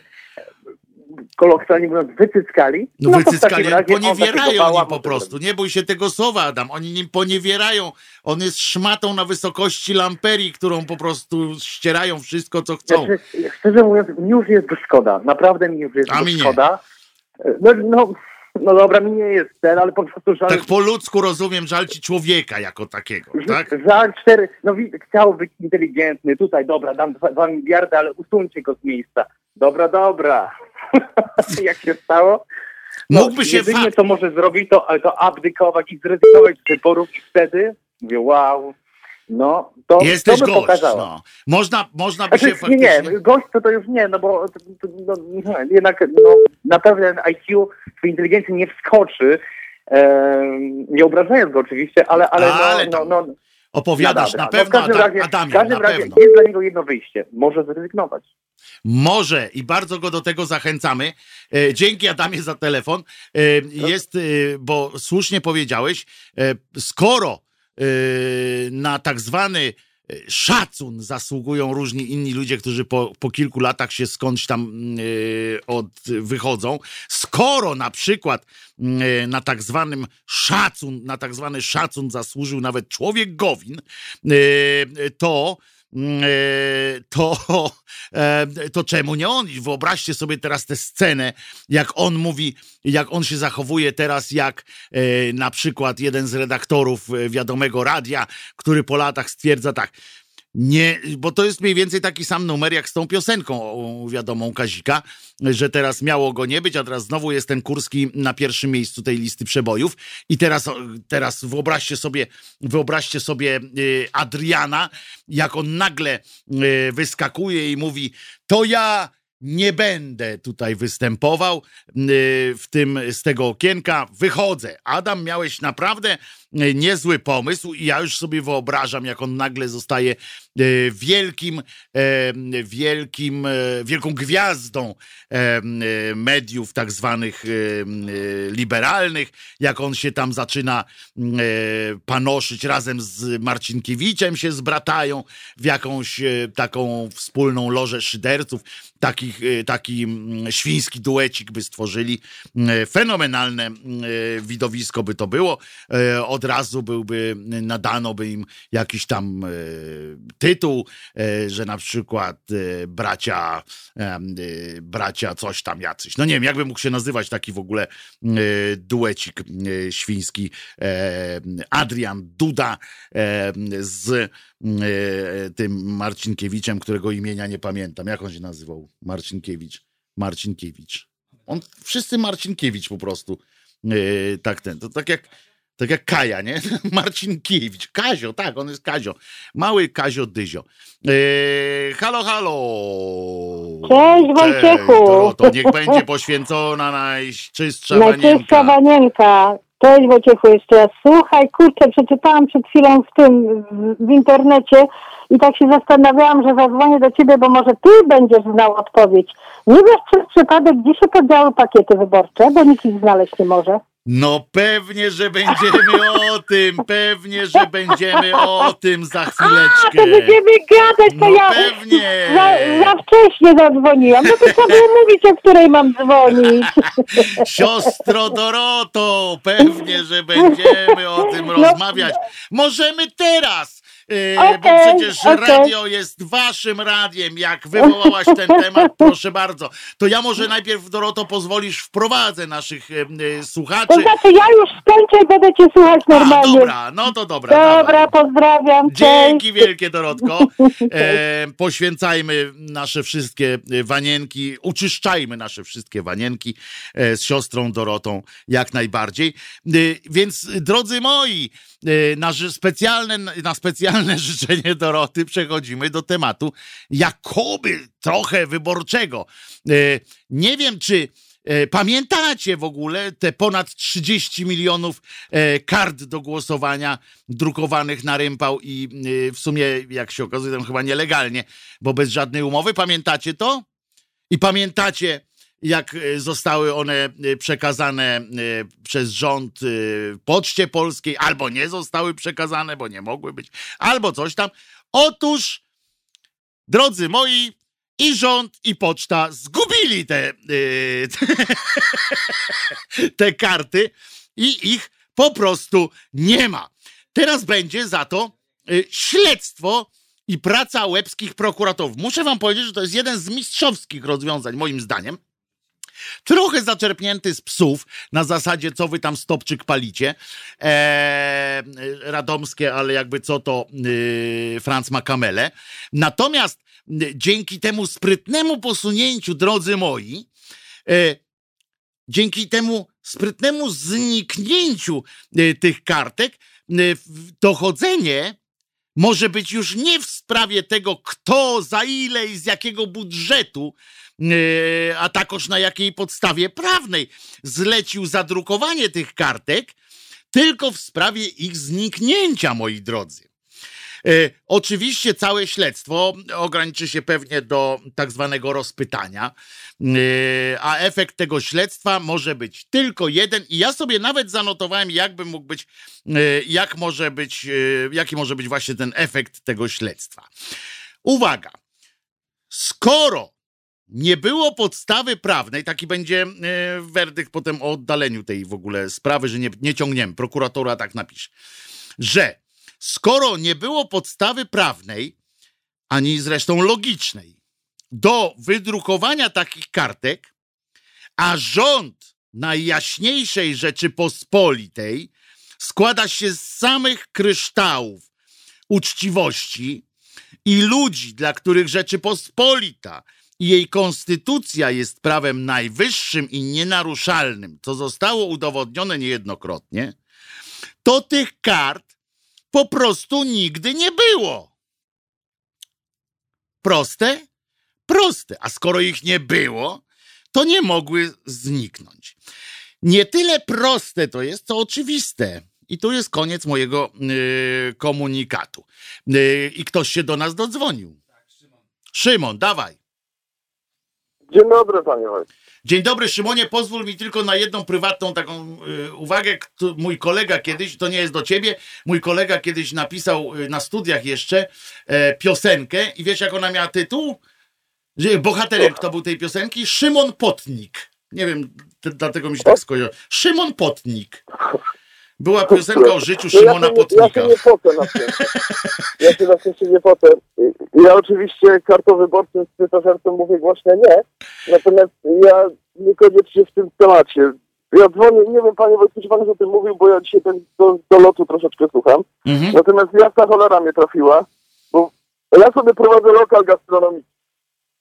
kolokwialnie mówiąc, wycyckali. No, no wycyckali, poniewierają nim po prostu. Nie bój się tego słowa, Adam. Oni nim poniewierają. On jest szmatą na wysokości lamperii, którą po prostu ścierają wszystko, co chcą. Znaczy, szczerze mówiąc, mi już jest szkoda. Naprawdę mi już jest A mi szkoda. No, no, no dobra, mi nie jest ten, ale po prostu żal... Tak po ludzku rozumiem, żal ci człowieka jako takiego, tak? Żal cztery, no chciał być inteligentny, tutaj dobra, dam dwa, dwa miliardy, ale usuńcie go z miejsca. Dobra, dobra. Jak się stało? No, Mógłby się jedynie fakt... co może zrobić, to, to abdykować i zrezygnować z wyborów i wtedy mówię, wow, no, to, Jesteś to by gość, pokazało. No. Można, można by znaczy, się faktycznie... Nie, nie, gość to, to już nie, no bo to, to, no, jednak no, na pewien IQ w inteligencji nie wskoczy, e, nie obrażając go oczywiście, ale, ale, ale no, no, no, opowiadasz na, na pewno, no, w każdym razie, Adamie, w każdym razie pewno. jest dla niego jedno wyjście. Może zrezygnować. Może i bardzo go do tego zachęcamy. E, dzięki Adamie za telefon. E, jest, e, bo słusznie powiedziałeś, skoro na tak zwany szacun zasługują różni inni ludzie, którzy po, po kilku latach się skądś tam yy, od, wychodzą. Skoro na przykład yy, na tak zwanym szacun, na tak zwany szacun zasłużył nawet człowiek Gowin, yy, to e, to, e, to czemu nie on? Wyobraźcie sobie teraz tę scenę, jak on mówi, jak on się zachowuje teraz, jak e, na przykład jeden z redaktorów wiadomego radia, który po latach stwierdza tak. Nie, bo to jest mniej więcej taki sam numer jak z tą piosenką wiadomą Kazika, że teraz miało go nie być, a teraz znowu jest ten Kurski na pierwszym miejscu tej listy przebojów. I teraz, teraz wyobraźcie sobie, wyobraźcie sobie y, Adriana, jak on nagle y, wyskakuje i mówi: To ja nie będę tutaj występował y, w tym z tego okienka, wychodzę. Adam, miałeś naprawdę niezły pomysł i ja już sobie wyobrażam, jak on nagle zostaje y, wielkim, wielkim, wielką gwiazdą mediów tak zwanych liberalnych, jak on się tam zaczyna panoszyć razem z Marcinkiewiczem się zbratają w jakąś taką wspólną lożę szyderców, taki, taki świński duecik by stworzyli. Fenomenalne widowisko by to było. Od razu byłby, nadano by im jakiś tam tytuł, że na przykład bracia, bracia coś tam jacyś. No nie wiem, jakby mógł się nazywać taki w ogóle duecik świński. Adrian Duda z tym Marcinkiewiczem, którego imienia nie pamiętam. Jak on się nazywał? Marcinkiewicz. Marcinkiewicz. On, wszyscy Marcinkiewicz po prostu. Tak ten, to tak jak tak jak Kaja, nie? Marcinkiewicz. Kazio, tak, on jest Kazio. Mały Kazio Dyzio. Eee, halo, halo. Cześć Wojciechu. To niech będzie poświęcona najczystsza Najczystsza wanienka. Cześć Wojciechu jeszcze raz. Słuchaj, kurczę, przeczytałam przed chwilą w tym, w, w internecie i tak się zastanawiałam, że zadzwonię do ciebie, bo może ty będziesz znał odpowiedź. Nie wiesz przez przypadek, gdzie się podziały pakiety wyborcze, bo nikt ich znaleźć nie może. No pewnie, że będziemy o tym, pewnie, że będziemy o tym za chwileczkę. To będziemy gadać, to No ja pewnie. za, za wcześnie zadzwoniłam. No to trzeba było mówić, o której mam dzwonić. Siostro Doroto, pewnie, że będziemy o tym rozmawiać. Możemy teraz, yy, bo Okej, przecież okej. radio jest waszym radiem. Jak wywołałaś ten temat, proszę bardzo. To ja może najpierw, Doroto, pozwolisz wprowadzę naszych yy, To słuchaczy. znaczy ja już skończę i będę cię słuchać A, normalnie. dobra, no to dobra. Dobra, dawaj. pozdrawiam. Dzięki Cześć. wielkie, Dorotko. E, poświęcajmy nasze wszystkie e, wanienki, uczyszczajmy nasze wszystkie wanienki e, z siostrą Dorotą jak najbardziej. E, więc, drodzy moi, e, na, specjalne, na specjalne życzenie Doroty przechodzimy do tematu jakoby trochę wyborczego. E, nie wiem, czy E, Pamiętacie w ogóle te ponad 30 milionów e, kart do głosowania drukowanych na rympał i w sumie, jak się okazuje, tam chyba nielegalnie, bo bez żadnej umowy. Pamiętacie to? I pamiętacie, jak e, zostały one e, przekazane e, przez rząd Poczcie Polskiej, albo nie zostały przekazane, bo nie mogły być, albo coś tam. Otóż, drodzy moi, i rząd, i poczta zgubili te, yy, te karty i ich po prostu nie ma. Teraz będzie za to śledztwo i praca łebskich prokuratorów. Muszę wam powiedzieć, że to jest jeden z mistrzowskich rozwiązań, moim zdaniem. Trochę zaczerpnięty z psów, na zasadzie co wy tam stopczyk palicie. Eee, radomskie, ale jakby co to yy, Franz ma kamele. Natomiast y, dzięki temu sprytnemu posunięciu, drodzy moi, e, dzięki temu sprytnemu zniknięciu y, tych kartek, y, dochodzenie może być już nie w sprawie tego, kto, za ile i z jakiego budżetu, e, a takoż na jakiej podstawie prawnej zlecił zadrukowanie tych kartek, tylko w sprawie ich zniknięcia, moi drodzy. E, Oczywiście całe śledztwo ograniczy się pewnie do tak zwanego rozpytania, e, a efekt tego śledztwa może być tylko jeden i ja sobie nawet zanotowałem, jakby mógł być, e, jak może być, jaki może być właśnie ten efekt tego śledztwa. Uwaga, skoro nie było podstawy prawnej, taki będzie werdykt potem o oddaleniu tej w ogóle sprawy, że nie, nie ciągniemy, prokuratora tak napisze, że skoro nie było podstawy prawnej, ani zresztą logicznej, do wydrukowania takich kartek, a rząd Najjaśniejszej Rzeczypospolitej składa się z samych kryształów uczciwości i ludzi, dla których Rzeczypospolita i jej konstytucja jest prawem najwyższym i nienaruszalnym, co zostało udowodnione niejednokrotnie, to tych kart po prostu nigdy nie było. Proste? Proste. A skoro ich nie było, to nie mogły zniknąć. Nie tyle proste to jest, co oczywiste. I tu jest koniec mojego yy, komunikatu. Yy, I ktoś się do nas dodzwonił. Szymon, dawaj. Dzień dobry, panie Wojtku. Dzień dobry, Szymonie. Pozwól mi tylko na jedną prywatną taką y, uwagę. Kto- Mój kolega kiedyś, to nie jest do ciebie, mój kolega kiedyś napisał y, na studiach jeszcze e, piosenkę i wiesz, jak ona miała tytuł? Że bohaterem, kto był tej piosenki? Szymon Potnik. Nie wiem, t- dlatego mi się tak skojarzyło. Szymon Potnik. Była piosenka o życiu No Szymona nie- Potnika. Ja się nie na szczęście. Ja się na szczęście nie pocę. Ja oczywiście z cytożercem mówię głośno nie, natomiast ja niekoniecznie w tym temacie. Ja dzwonię, nie wiem panie Wojtku, czy pan już o tym mówił, bo ja dzisiaj ten do, do lotu troszeczkę słucham. Mhm. Natomiast jasna cholera mnie trafiła, bo ja sobie prowadzę lokal gastronomiczny.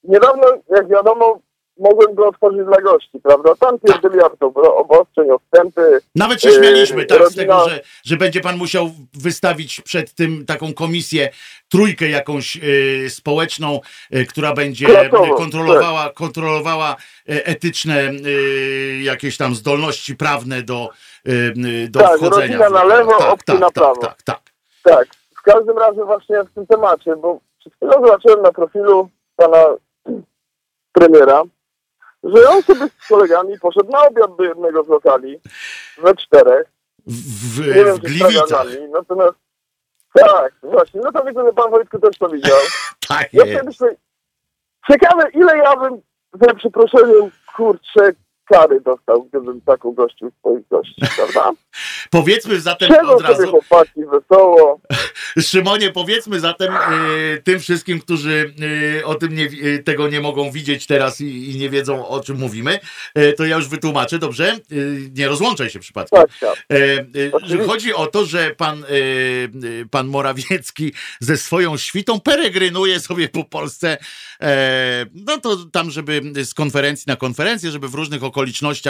Niedawno, jak wiadomo, mogłem go otworzyć dla gości, prawda? Tam pierdyliard obostrzeń, odstępy, Nawet się Yy, śmialiśmy tak, z rodzina- tego, że, że będzie pan musiał wystawić przed tym taką komisję, trójkę jakąś yy, społeczną, yy, która będzie kontrolowała, kontrolowała yy, etyczne yy, jakieś tam zdolności prawne do, yy, do Tak, wchodzenia. rodzina na lewo, tak, tak, na tak, prawo. Tak, tak. Tak, w każdym razie właśnie w tym temacie, bo przed chwilą zobaczyłem na profilu pana premiera, że on sobie z kolegami poszedł na obiad do jednego z lokali, we czterech, W, nie wiem w Gliwicach. natomiast tak, właśnie, no to widzę, że pan Wojtku też to widział. Tak Ja myślę, ciekawe ile ja bym, za przeproszeniem, kurczę, kary dostał, gdybym taką gościł swoich gości, prawda? Powiedzmy zatem Czego od razu, chłopaki wesoło, Szymonie, powiedzmy zatem y, tym wszystkim, którzy y, o tym nie, y, tego nie mogą widzieć teraz i, i nie wiedzą o czym mówimy, y, to ja już wytłumaczę, dobrze? Y, nie rozłączaj się przypadkiem. tak, tak. Że chodzi o to, że pan, pan Morawiecki ze swoją świtą peregrynuje sobie po Polsce, e, no to tam, żeby z konferencji na konferencję, żeby w różnych okolicznościach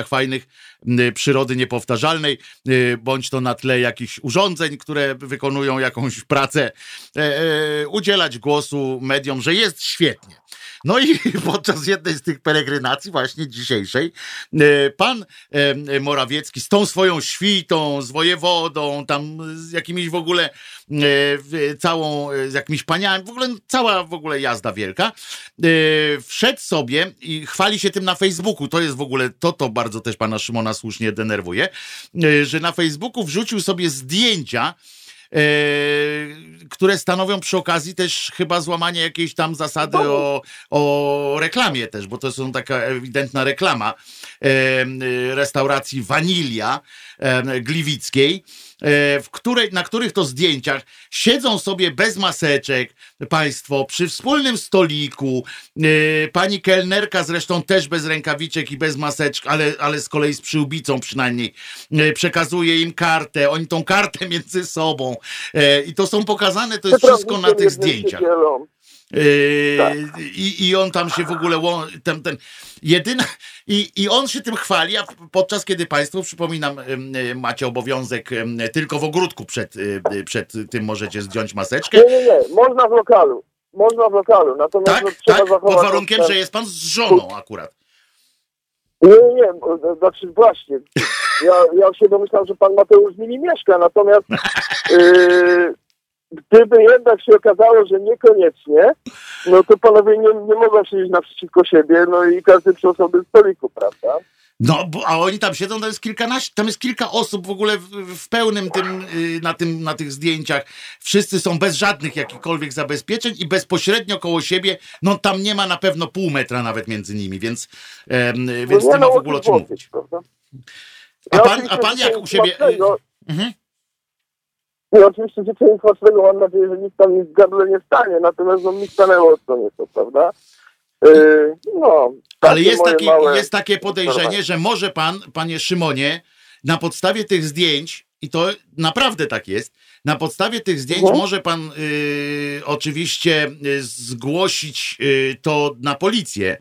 fajnych m, przyrody niepowtarzalnej, e, bądź to na tle jakichś urządzeń, które wykonują jakąś pracę, e, e, udzielać głosu mediom, że jest świetnie. No i podczas jednej z tych peregrynacji, właśnie dzisiejszej, e, pan e, Morawiecki z tą swoją świtą, z wojewodą, tam z jakimiś w ogóle e, całą, e, z jakimiś paniami, w ogóle cała w ogóle jazda wielka, e, wszedł sobie i chwali się tym na Facebooku. To jest w ogóle, to to bardzo też pana Szymona słusznie denerwuje, e, że na Facebooku wrzucił sobie zdjęcia, e, które stanowią przy okazji też chyba złamanie jakiejś tam zasady o, o reklamie też, bo to są taka ewidentna reklama e, e, restauracji Wanilia e, Gliwickiej, e, w której, na których to zdjęciach siedzą sobie bez maseczek państwo przy wspólnym stoliku. E, pani kelnerka zresztą też bez rękawiczek i bez maseczek, ale, ale z kolei z przyłbicą przynajmniej e, przekazuje im kartę. Oni tą kartę między sobą e, i to są pokazane, to jest wszystko na tych zdjęciach. dzielą. Yy, Tak. i, I on tam się w ogóle łą, ten, ten, jedyna, i, I on się tym chwali, a podczas kiedy Państwo, przypominam, macie obowiązek tylko w ogródku przed, y, y, przed tym możecie zdjąć maseczkę. Nie, nie, nie, można w lokalu, można w lokalu, natomiast no, Tak, trzeba tak, zachować... pod warunkiem, ten- że jest Pan z żoną akurat. Nie, nie, nie, bo- znaczy właśnie, ja, ja się domyślam, że pan Mateusz z nimi mieszka, natomiast yy, gdyby jednak się okazało, że niekoniecznie, no to panowie nie, nie mogą siedzieć naprzeciwko siebie, no i każdy przy osobnym stoliku, prawda? No, bo, a oni tam siedzą, tam jest kilkanaście, tam jest kilka osób w ogóle w, w pełnym tym, y, na, tym, na tych zdjęciach. Wszyscy są bez żadnych jakichkolwiek zabezpieczeń i bezpośrednio koło siebie, no tam nie ma na pewno pół metra nawet między nimi, więc, em, więc no, nie ma w ogóle o czym mówić. Prawda? A pan, a pan jak u siebie... Mhm. Nie, oczywiście życzę smacznego, mam nadzieję, że nic tam mi w gardle nie stanie, natomiast no mi stanęło co nieco, prawda? Yy, no, Ale takie jest, moje taki, małe- jest takie podejrzenie, że może pan, panie Szymonie, na podstawie tych zdjęć, i to naprawdę tak jest, Na podstawie tych zdjęć Mhm. może pan y, oczywiście y, zgłosić y, to na policję.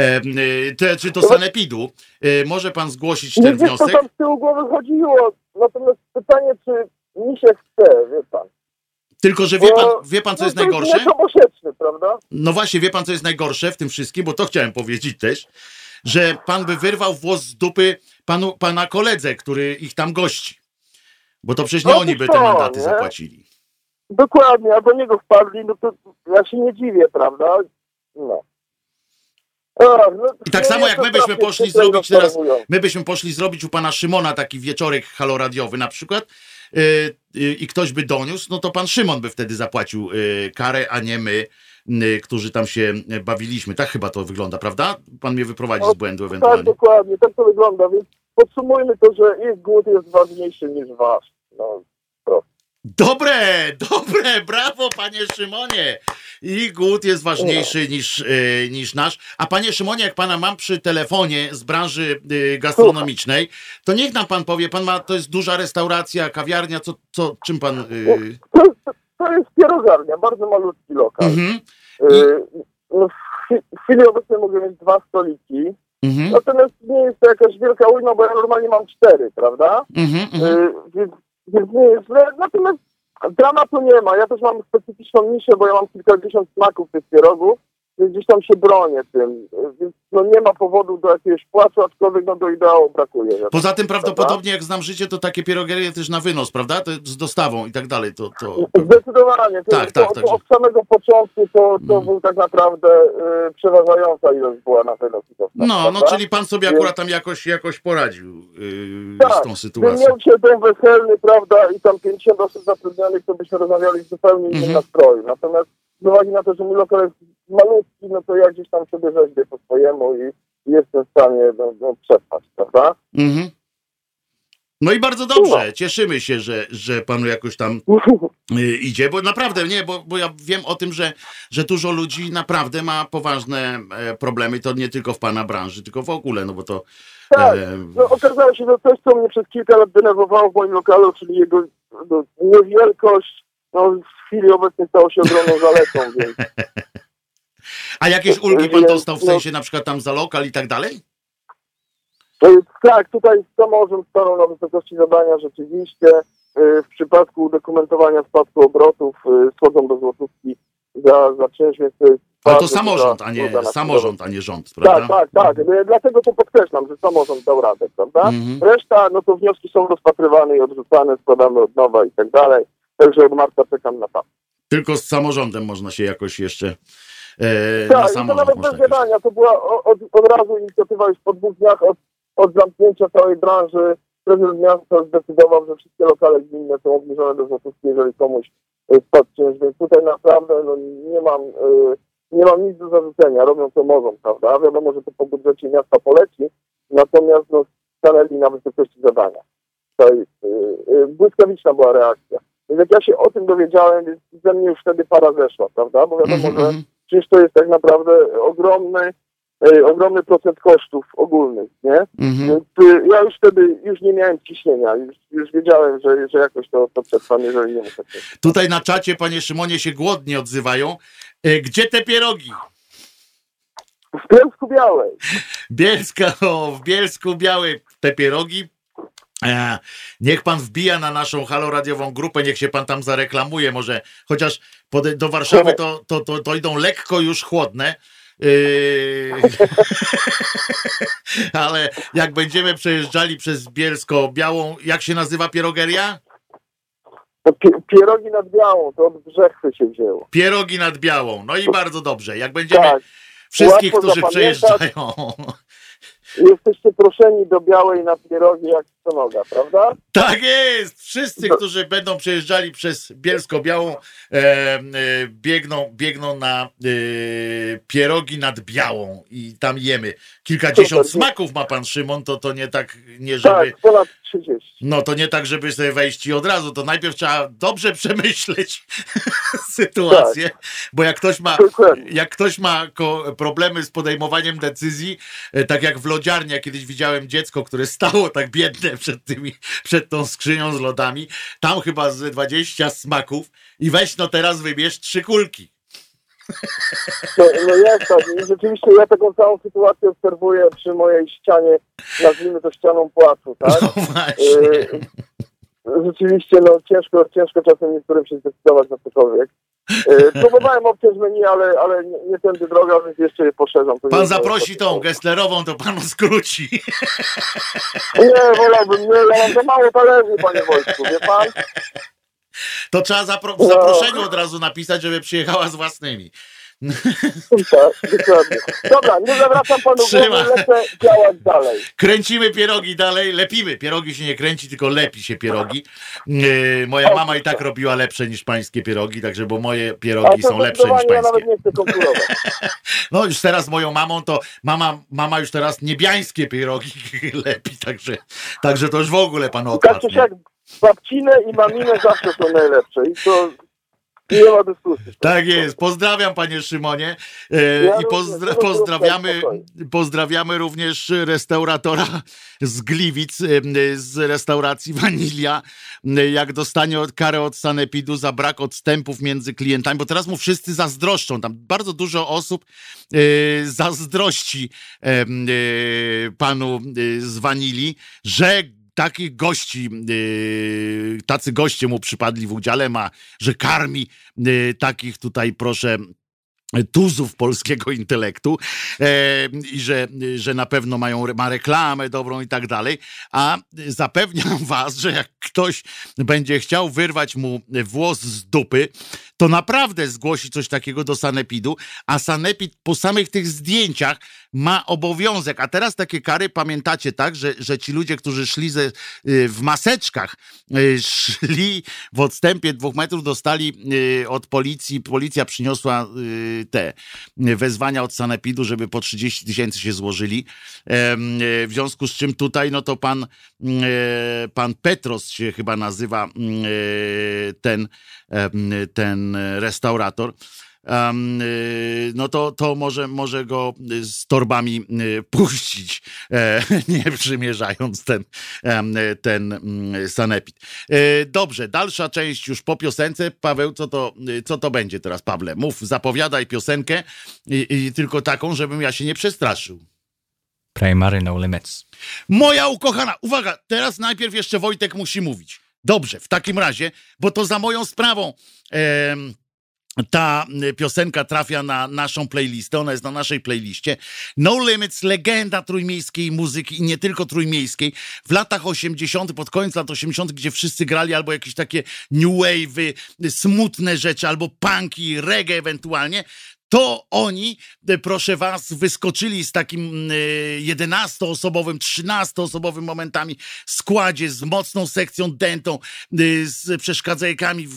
Y, te, czy do sanepidu. Y, może pan zgłosić Nie ten wiem, co wniosek. tam z tyłu głowy chodziło. Natomiast pytanie, czy mi się chce, wie pan. Tylko, że wie pan, Bo- wie pan co no jest to najgorsze? niepoboczeczny, prawda? No właśnie, wie pan, co jest najgorsze w tym wszystkim, bo to chciałem powiedzieć też, że pan by wyrwał włos z dupy panu, pana koledze, który ich tam gości. Bo to przecież nie No oni to by te co, mandaty nie? zapłacili. Dokładnie, a do niego wpadli, no to ja się nie dziwię, prawda? No. No, I tak no samo jest jak my byśmy poszli zrobić teraz, my byśmy poszli zrobić u pana Szymona taki wieczorek haloradiowy na przykład i ktoś by doniósł, no to pan Szymon by wtedy zapłacił yy, karę, a nie my, którzy tam się bawiliśmy. Tak chyba to wygląda, prawda? Pan mnie wyprowadzi z błędu Tak, ewentualnie. dokładnie, tak to wygląda, więc podsumujmy to, że ich głód jest ważniejszy niż wasz. No, Dobre, dobre, brawo panie Szymonie. I głód jest ważniejszy niż, y, niż nasz. A panie Szymonie, jak pana mam przy telefonie z branży y, gastronomicznej, to niech nam pan powie, pan ma, to jest duża restauracja, kawiarnia, co, co czym pan... Y, to, to, jest pierogarnia, bardzo malutki lokal. mhm, Y, no, w chwili obecnej mogę mieć dwa stoliki, mhm, natomiast nie jest to jakaś wielka ujma, bo ja normalnie mam cztery, prawda? mhm, mhm. Y, więc, źle. Natomiast dramatu nie ma. Ja też mam specyficzną niszę, bo ja mam kilkadziesiąt smaków tych pierogów, gdzieś tam się bronię tym. Y, Więc no nie ma powodu do jakiegoś płaczu, aczkolwiek no do ideału brakuje. Poza tym prawdopodobnie, jak znam życie, to takie pierogerie też na wynos, prawda? To z dostawą i tak dalej. To, to... Zdecydowanie. To, Tak, to, tak, to Od samego początku to, to Mm. był tak naprawdę y, przeważająca ilość była na wynos i dostaw, No, no, prawda? czyli pan sobie akurat tam jakoś, jakoś poradził yy, Tak, z tą sytuacją. miał cię dom weselny, prawda, i tam 50 osób zatrudnionych, to byśmy rozmawiali w zupełnie innym Mhm. nastroju. Natomiast z uwagi na to, że mój lokal jest malutki, no to ja gdzieś tam sobie rzeźbię po swojemu i jestem w stanie no, no, przetrwać, prawda? Mhm. No i bardzo dobrze, cieszymy się, że, że panu jakoś tam y, idzie, bo naprawdę nie, bo, bo ja wiem o tym, że, że dużo ludzi naprawdę ma poważne e, problemy, to nie tylko w pana branży, tylko w ogóle, no bo to Tak, e, no okazało się, że coś, co mnie przez kilka lat denerwowało w moim lokalu, czyli jego no, niewielkość, no w chwili obecnej stało się ogromną zaletą, więc a jakieś ulgi pan dostał w no- sensie na przykład tam za lokal i tak dalej? Jest, tak, tutaj samorząd stanął na wysokości zadania rzeczywiście. Y, W przypadku dokumentowania spadku obrotów y, schodzą do złotówki za, za czynsz, więc to jest Ale to samorząd, a nie samorząd, a nie rząd, Tak, prawda? tak, tak. Y, Dlatego to podkreślam, że samorząd dał radę, prawda? Mhm. Reszta, no to wnioski są rozpatrywane i odrzucane, składamy od nowa i tak dalej. Także od marca czekam na to. Tylko z samorządem można się jakoś jeszcze e, na Tak, i to samorząd nawet bez gadania. To była od, od razu inicjatywa już po dwóch dniach od, od zamknięcia całej branży. Prezydent miasta zdecydował, że wszystkie lokale gminne są obniżone do złotówki, jeżeli komuś y, spadł czynsz. Więc tutaj naprawdę no, nie mam y, nie mam nic do zarzucenia. Robią co mogą, prawda? Wiadomo, że to po budżecie miasta poleci, natomiast no, stanęli na wysokości zadania. Tutaj y, y, błyskawiczna była reakcja. Więc jak ja się o tym dowiedziałem, więc ze mnie już wtedy para zeszła, prawda? Bo wiadomo, Mhm, że mhm. przecież to jest tak naprawdę ogromny, e, ogromny procent kosztów ogólnych, nie? Mhm. Więc y, ja już wtedy już nie miałem ciśnienia, już, już wiedziałem, że, że jakoś to, to przetrwam, jeżeli nie muszę. Tutaj na czacie, panie Szymonie, się głodnie odzywają. E, Gdzie te pierogi? W Bielsku Białej. Bielska, o, w Bielsku Białej te pierogi. E, niech pan wbija na naszą haloradiową grupę, niech się pan tam zareklamuje, może chociaż do Warszawy to, to, to, to idą lekko już chłodne. Yy, ale jak będziemy przejeżdżali przez Bielsko-Białą, jak się nazywa pierogeria? Pi- pierogi nad Białą, to od Brzechwy się wzięło. Pierogi nad Białą. No i bardzo dobrze. Jak będziemy Tak, wszystkich, którzy przejeżdżają. Jesteście proszeni do Białej na pierogi jak co noga, prawda? Tak jest! Wszyscy, którzy będą przejeżdżali przez Bielsko-Białą, e, e, biegną, biegną na e, pierogi nad Białą i tam jemy. Kilkadziesiąt Super. smaków ma pan Szymon, to to nie tak, nie żeby... Tak, ponad 30. No to nie tak, żeby sobie wejść i od razu, to najpierw trzeba dobrze przemyśleć sytuację, bo jak ktoś ma, Dokładnie. jak ktoś ma problemy z podejmowaniem decyzji, e, tak jak w lodziarni, ja kiedyś widziałem dziecko, które stało tak biedne przed tymi, przed tą skrzynią z lodami, tam chyba z 20 smaków i weź no teraz wybierz trzy kulki. No, no jest tak. I rzeczywiście ja taką całą sytuację obserwuję przy mojej ścianie, nazwijmy to ścianą płacu, tak? No właśnie. Y, Rzeczywiście, no ciężko, ciężko czasem niektórym się zdecydować na cokolwiek. Y, Próbowałem obciąć menu, ale, ale nie, nie tędy droga, więc jeszcze je poszerzam. To Pan zaprosi tą Gesslerową, to panu skróci. Nie, wolałbym, nie, ja mam za mało talerzy, panie Wojtku, wie pan? To trzeba zapro- w No. zaproszeniu od razu napisać, żeby przyjechała z własnymi. Tak, dokładnie. Dobra, nie zawracam panu Trzyma. głowy, lecę działać dalej. Kręcimy pierogi dalej, lepimy. Pierogi się nie kręci, tylko lepi się pierogi. Yy, moja mama i tak robiła lepsze niż pańskie pierogi, także bo moje A pierogi to są lepsze niż zdecydowanie ja nawet pańskie. nie chcę konkurować. No już teraz z moją mamą to mama, mama już teraz niebiańskie pierogi lepi, także, także to już w ogóle pan odpadł. czy nie? siak, babcine i mamine zawsze są najlepsze i to nie ma dyskusji. Tak jest. Pozdrawiam panie Szymonie e, Ja i pozdra- pozdrawiamy, pozdrawiamy również restauratora z Gliwic, e, z restauracji Wanilia. E, Jak dostanie karę od Sanepidu za brak odstępów między klientami, bo teraz mu wszyscy zazdroszczą. Tam bardzo dużo osób e, zazdrości panu z Wanili, że takich gości, yy, tacy goście mu przypadli w udziale, ma, że karmi yy, takich tutaj, proszę, tuzów polskiego intelektu e, i że, że na pewno mają, ma reklamę dobrą i tak dalej, a zapewniam was, że jak ktoś będzie chciał wyrwać mu włos z dupy, to naprawdę zgłosi coś takiego do Sanepidu, a Sanepid po samych tych zdjęciach ma obowiązek, a teraz takie kary pamiętacie tak, że, że ci ludzie, którzy szli ze, y, w maseczkach, y, szli w odstępie dwóch metrów, dostali y, od policji, policja przyniosła te wezwania od Sanepidu, żeby po 30 tysięcy się złożyli. W związku z czym tutaj, no to pan, pan Petros się chyba nazywa ten, ten restaurator. Y, no to, to może, może go z torbami y, puścić, e, nie przymierzając ten, ten mm, sanepid. E, Dobrze, dalsza część już po piosence. Paweł, co to, co to będzie teraz, Pawle? Mów, zapowiadaj piosenkę i, i tylko taką, żebym ja się nie przestraszył. Primary No Limits. Moja ukochana, uwaga, teraz najpierw jeszcze Wojtek musi mówić. Dobrze, w takim razie, bo to za moją sprawą em, ta piosenka trafia na naszą playlistę, ona jest na naszej playliście. No Limits, legenda trójmiejskiej muzyki i nie tylko trójmiejskiej. W latach 80., pod koniec lat 80., gdzie wszyscy grali albo jakieś takie new wave'y, smutne rzeczy, albo punki, reggae ewentualnie, to oni, e, proszę was, wyskoczyli z takim e, 11-osobowym, 13-osobowym momentami składzie, z mocną sekcją dentą, e, z przeszkadzajkami,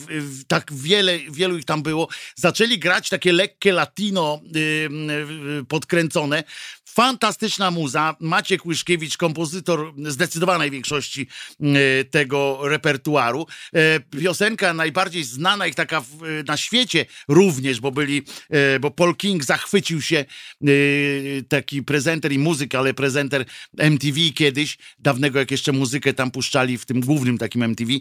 tak wiele, wielu ich tam było. Zaczęli grać takie lekkie latino e, e, podkręcone. Fantastyczna muza. Maciek Łyszkiewicz, kompozytor zdecydowanej większości e, tego repertuaru. E, Piosenka najbardziej znana ich taka w, na świecie również, bo byli, e, bo Paul King zachwycił się, e, taki prezenter i muzyk, ale prezenter MTV kiedyś, dawnego jak jeszcze muzykę tam puszczali w tym głównym takim MTV, e,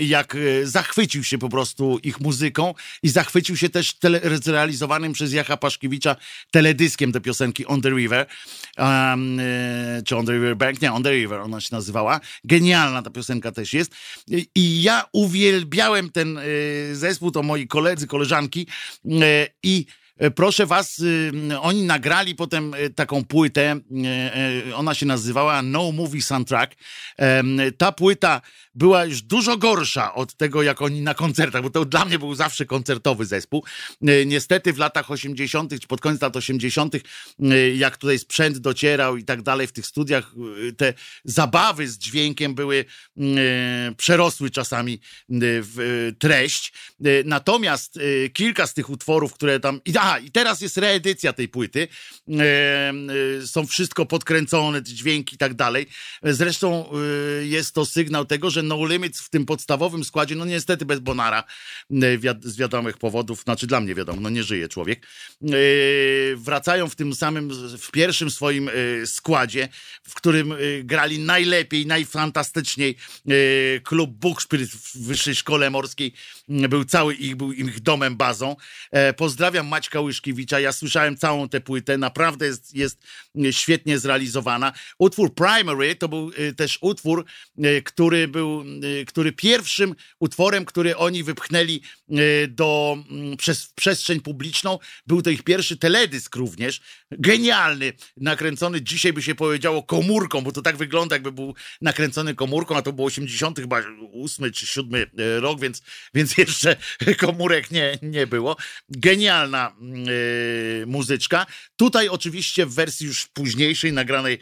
jak e, zachwycił się po prostu ich muzyką i zachwycił się też tele, zrealizowanym przez Jacha Paszkiewicza teledyskiem te piosenki On the River, um, e, czy On the River Bank, nie, On the River ona się nazywała. Genialna ta piosenka też jest. I, ja uwielbiałem ten e, zespół, to moi koledzy, koleżanki e, i Proszę was, y, oni nagrali potem e, taką płytę, e, e, ona się nazywała No Movie Soundtrack. Ta płyta była już dużo gorsza od tego, jak oni na koncertach, bo to dla mnie był zawsze koncertowy zespół. E, Niestety w latach 80., czy pod koniec lat 80., e, jak tutaj sprzęt docierał i tak dalej w tych studiach, e, te zabawy z dźwiękiem były, e, przerosły czasami e, w e, treść. E, Natomiast e, kilka z tych utworów, które tam. A, Aha, i teraz jest reedycja tej płyty. E, są wszystko podkręcone, dźwięki i tak dalej. Zresztą e, jest to sygnał tego, że No Limits w tym podstawowym składzie, no niestety bez Bonara, wiad- z wiadomych powodów, znaczy dla mnie wiadomo, no nie żyje człowiek, wracają w tym samym, w pierwszym swoim składzie, w którym grali najlepiej, najfantastyczniej. Klub Bukszpyrt w Wyższej Szkole Morskiej był cały ich, był ich domem, bazą. E, Pozdrawiam Maćka Łyszkiewicza, ja słyszałem całą tę płytę, naprawdę jest, jest świetnie zrealizowana. Utwór Primary to był e, też utwór, e, który był, e, który pierwszym utworem, który oni wypchnęli do, mm, przez przestrzeń publiczną, był to ich pierwszy teledysk również, genialny, nakręcony, dzisiaj by się powiedziało komórką, bo to tak wygląda, jakby był nakręcony komórką, a to był 80 chyba 8 czy 7 rok, więc, więc jeszcze komórek nie, nie było. Genialna muzyczka. Tutaj oczywiście w wersji już późniejszej, nagranej e,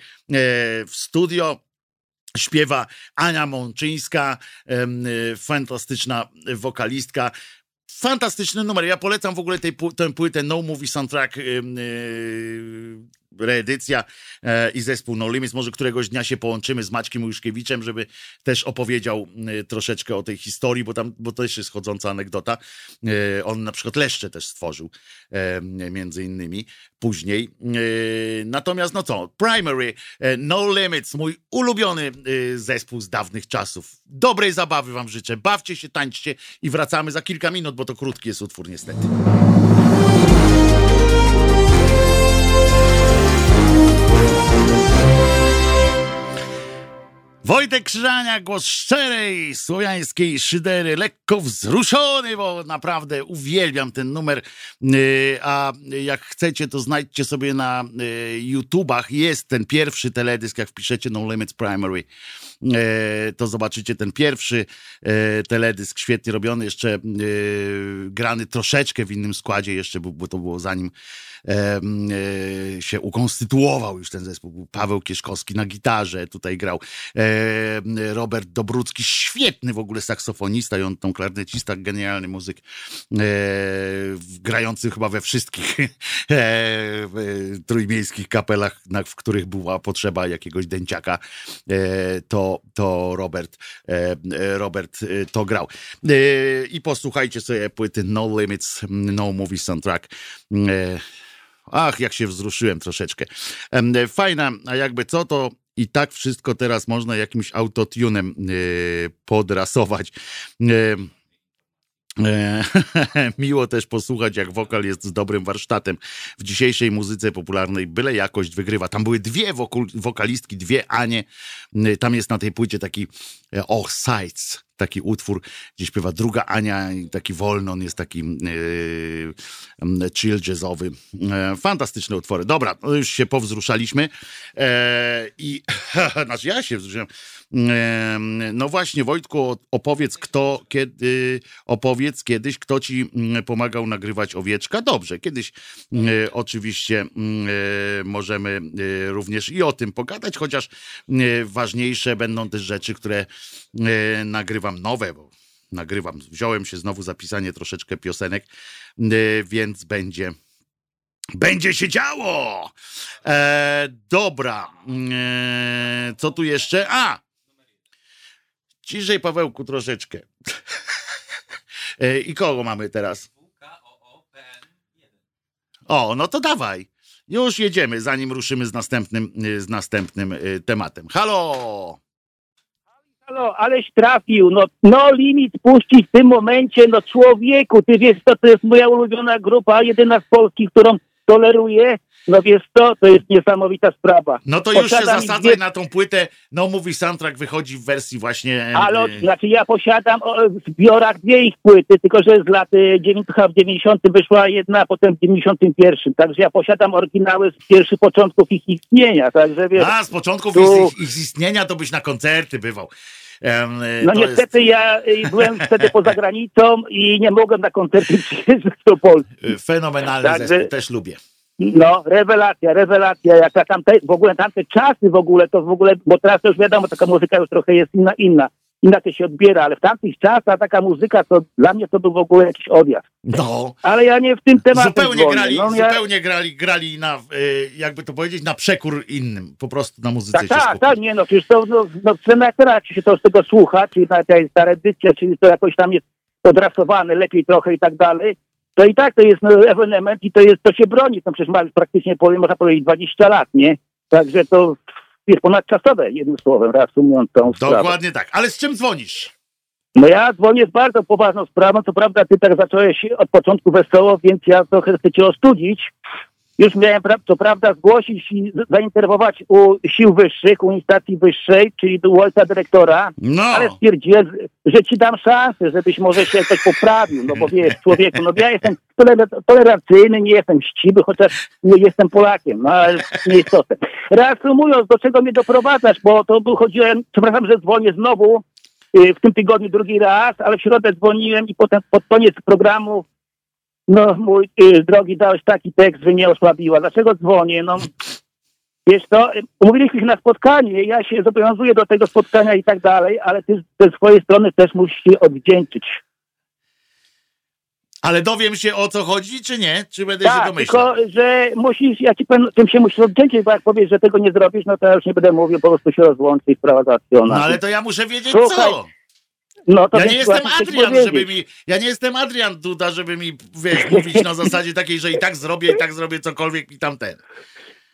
w studio, śpiewa Ania Mączyńska, y, fantastyczna wokalistka. Fantastyczny numer. Ja polecam w ogóle tę płytę No Movie Soundtrack, y, reedycja e, i zespół No Limits. Może któregoś dnia się połączymy z Maćkiem Łyszkiewiczem, żeby też opowiedział y, troszeczkę o tej historii, bo tam, bo to też jest chodząca anegdota. E, on na przykład Leszcze też stworzył, e, między innymi, później. E, natomiast no co, Primary, e, No Limits, mój ulubiony e, zespół z dawnych czasów. Dobrej zabawy wam życzę, bawcie się, tańczcie i wracamy za kilka minut, bo to krótki jest utwór niestety. Wojtek Krzyżania, głos szczerej, słowiańskiej szydery, lekko wzruszony, bo naprawdę uwielbiam ten numer. Yy, A jak chcecie, to znajdźcie sobie na yy, YouTubach. Jest ten pierwszy teledysk, jak wpiszecie No Limits Primary, to zobaczycie ten pierwszy yy, teledysk, świetnie robiony, jeszcze yy, grany troszeczkę w innym składzie jeszcze, bo to było zanim e, się ukonstytuował już ten zespół. Paweł Kieszkowski na gitarze tutaj grał. Robert Dobrucki, świetny w ogóle saksofonista i on tą klarnecista, genialny muzyk, e, grający chyba we wszystkich e, trójmiejskich kapelach, w których była potrzeba jakiegoś dęciaka, e, to, Robert, e, Robert e, to grał. E, I posłuchajcie sobie płyty No Limits, No Movie Soundtrack. Ach, jak się wzruszyłem troszeczkę. Fajna, a jakby co, to i tak wszystko teraz można jakimś autotunem podrasować. E, Miło też posłuchać, jak wokal jest dobrym warsztatem. W dzisiejszej muzyce popularnej byle jakość wygrywa. Tam były dwie wokalistki, dwie Anie. E, Tam jest na tej płycie taki e, Oh Sights, taki utwór, gdzie śpiewa druga Ania, taki wolny, on jest taki yy, mm, chill jazzowy. E, fantastyczne utwory. Dobra, no już się powzruszaliśmy e, i znaczy ja się wzruszyłem. E, no właśnie, Wojtku, opowiedz kto, kiedy, opowiedz kiedyś, kto ci mm, pomagał nagrywać owieczka. Dobrze, kiedyś e, oczywiście mm, e, możemy e, również i o tym pogadać, chociaż ważniejsze będą też rzeczy, które e, nagrywam nowe, bo nagrywam, wziąłem się znowu zapisanie troszeczkę piosenek, e, więc będzie będzie się działo. E, dobra, e, co tu jeszcze? A! Ciszej, Pawełku, troszeczkę. e, I kogo mamy teraz? O, no to dawaj. Już jedziemy, zanim ruszymy z następnym, e, z następnym tematem. Halo! Halo, aleś trafił, no, no limit puścić w tym momencie, no człowieku, ty wiesz co, to jest moja ulubiona grupa, jedyna z Polski, którą toleruję, no wiesz co, to jest niesamowita sprawa. No to już się Posiadam zasadzaj dwie- na tą płytę. No mówi soundtrack wychodzi w wersji właśnie. e, Ale, e, znaczy ja posiadam o, w zbiorach dwie ich płyty, tylko że z lat y, 9, chyba w 90 wyszła jedna, a potem w 91. Także ja posiadam oryginały z pierwszych początków ich istnienia, także wiesz. A z początków tu- ich, ich istnienia to byś na koncerty bywał. E, No to niestety ja y, byłem wtedy poza granicą i nie mogłem na koncerty przyjeżdżać do Polski. jest e, fenomenalny Także- zespół, też lubię. No, rewelacja, rewelacja. Jak tamte, w ogóle tamte czasy w ogóle, to w ogóle, bo teraz to już wiadomo, taka muzyka już trochę jest inna, inna. Inaczej się odbiera, ale w tamtych czasach taka muzyka, to dla mnie to był w ogóle jakiś odjazd. No. Ale ja nie w tym temacie Zupełnie dzwonię. grali, No, ja, zupełnie grali, grali na, y, jakby to powiedzieć, na przekór innym. Po prostu na muzyce tak, tak, tak, nie no, przecież to, no, no scena czy się to z tego słucha, czy na tej stare edycja, czyli to jakoś tam jest odrasowane lepiej trochę i tak dalej, to i tak to jest no, ewenement i to jest, to się broni, to przecież ma praktycznie, powiem, można powiedzieć 20 lat, nie? Także to jest ponadczasowe, jednym słowem, reasumując tą sprawę. Dokładnie tak. Ale z czym dzwonisz? No ja dzwonię z bardzo poważną sprawą, co prawda ty tak zacząłeś od początku wesoło, więc ja trochę chcę cię ostudzić. Już miałem, co prawda, zgłosić i zainterwować u sił wyższych, u instancji wyższej, czyli u ojca dyrektora, No. ale stwierdziłem, że ci dam szansę, żebyś może się jakoś poprawił, no bo wiesz, człowieku, no ja jestem toler- tolerancyjny, nie jestem chciwy, chociaż nie jestem Polakiem, no ale nieistotne. Reasumując, do czego mnie doprowadzasz, bo to był, chodziłem, przepraszam, że dzwonię znowu, y, w tym tygodniu drugi raz, ale w środę dzwoniłem i potem pod koniec programu no mój y, drogi dałeś taki tekst, że mnie osłabiła. Dlaczego dzwonię? No wiesz co, y, umówiliśmy się na spotkanie, ja się zobowiązuję do tego spotkania i tak dalej, ale ty ze swojej strony też musisz się odwdzięczyć. Ale dowiem się o co chodzi, czy nie? Czy będę się Tak, domyślał? tylko że musisz, ja ci powiem, tym się musisz odwdzięczyć, bo jak powiesz, że tego nie zrobisz, no to ja już nie będę mówił, po prostu się rozłączę i sprawa załatwiona. No ale to ja muszę wiedzieć Słuchaj, co. no, to Ja nie jestem Adrian, żeby mi. Ja nie jestem Adrian Duda, żeby mi wiesz, mówić na zasadzie takiej, że i tak zrobię, i tak zrobię cokolwiek i tamten.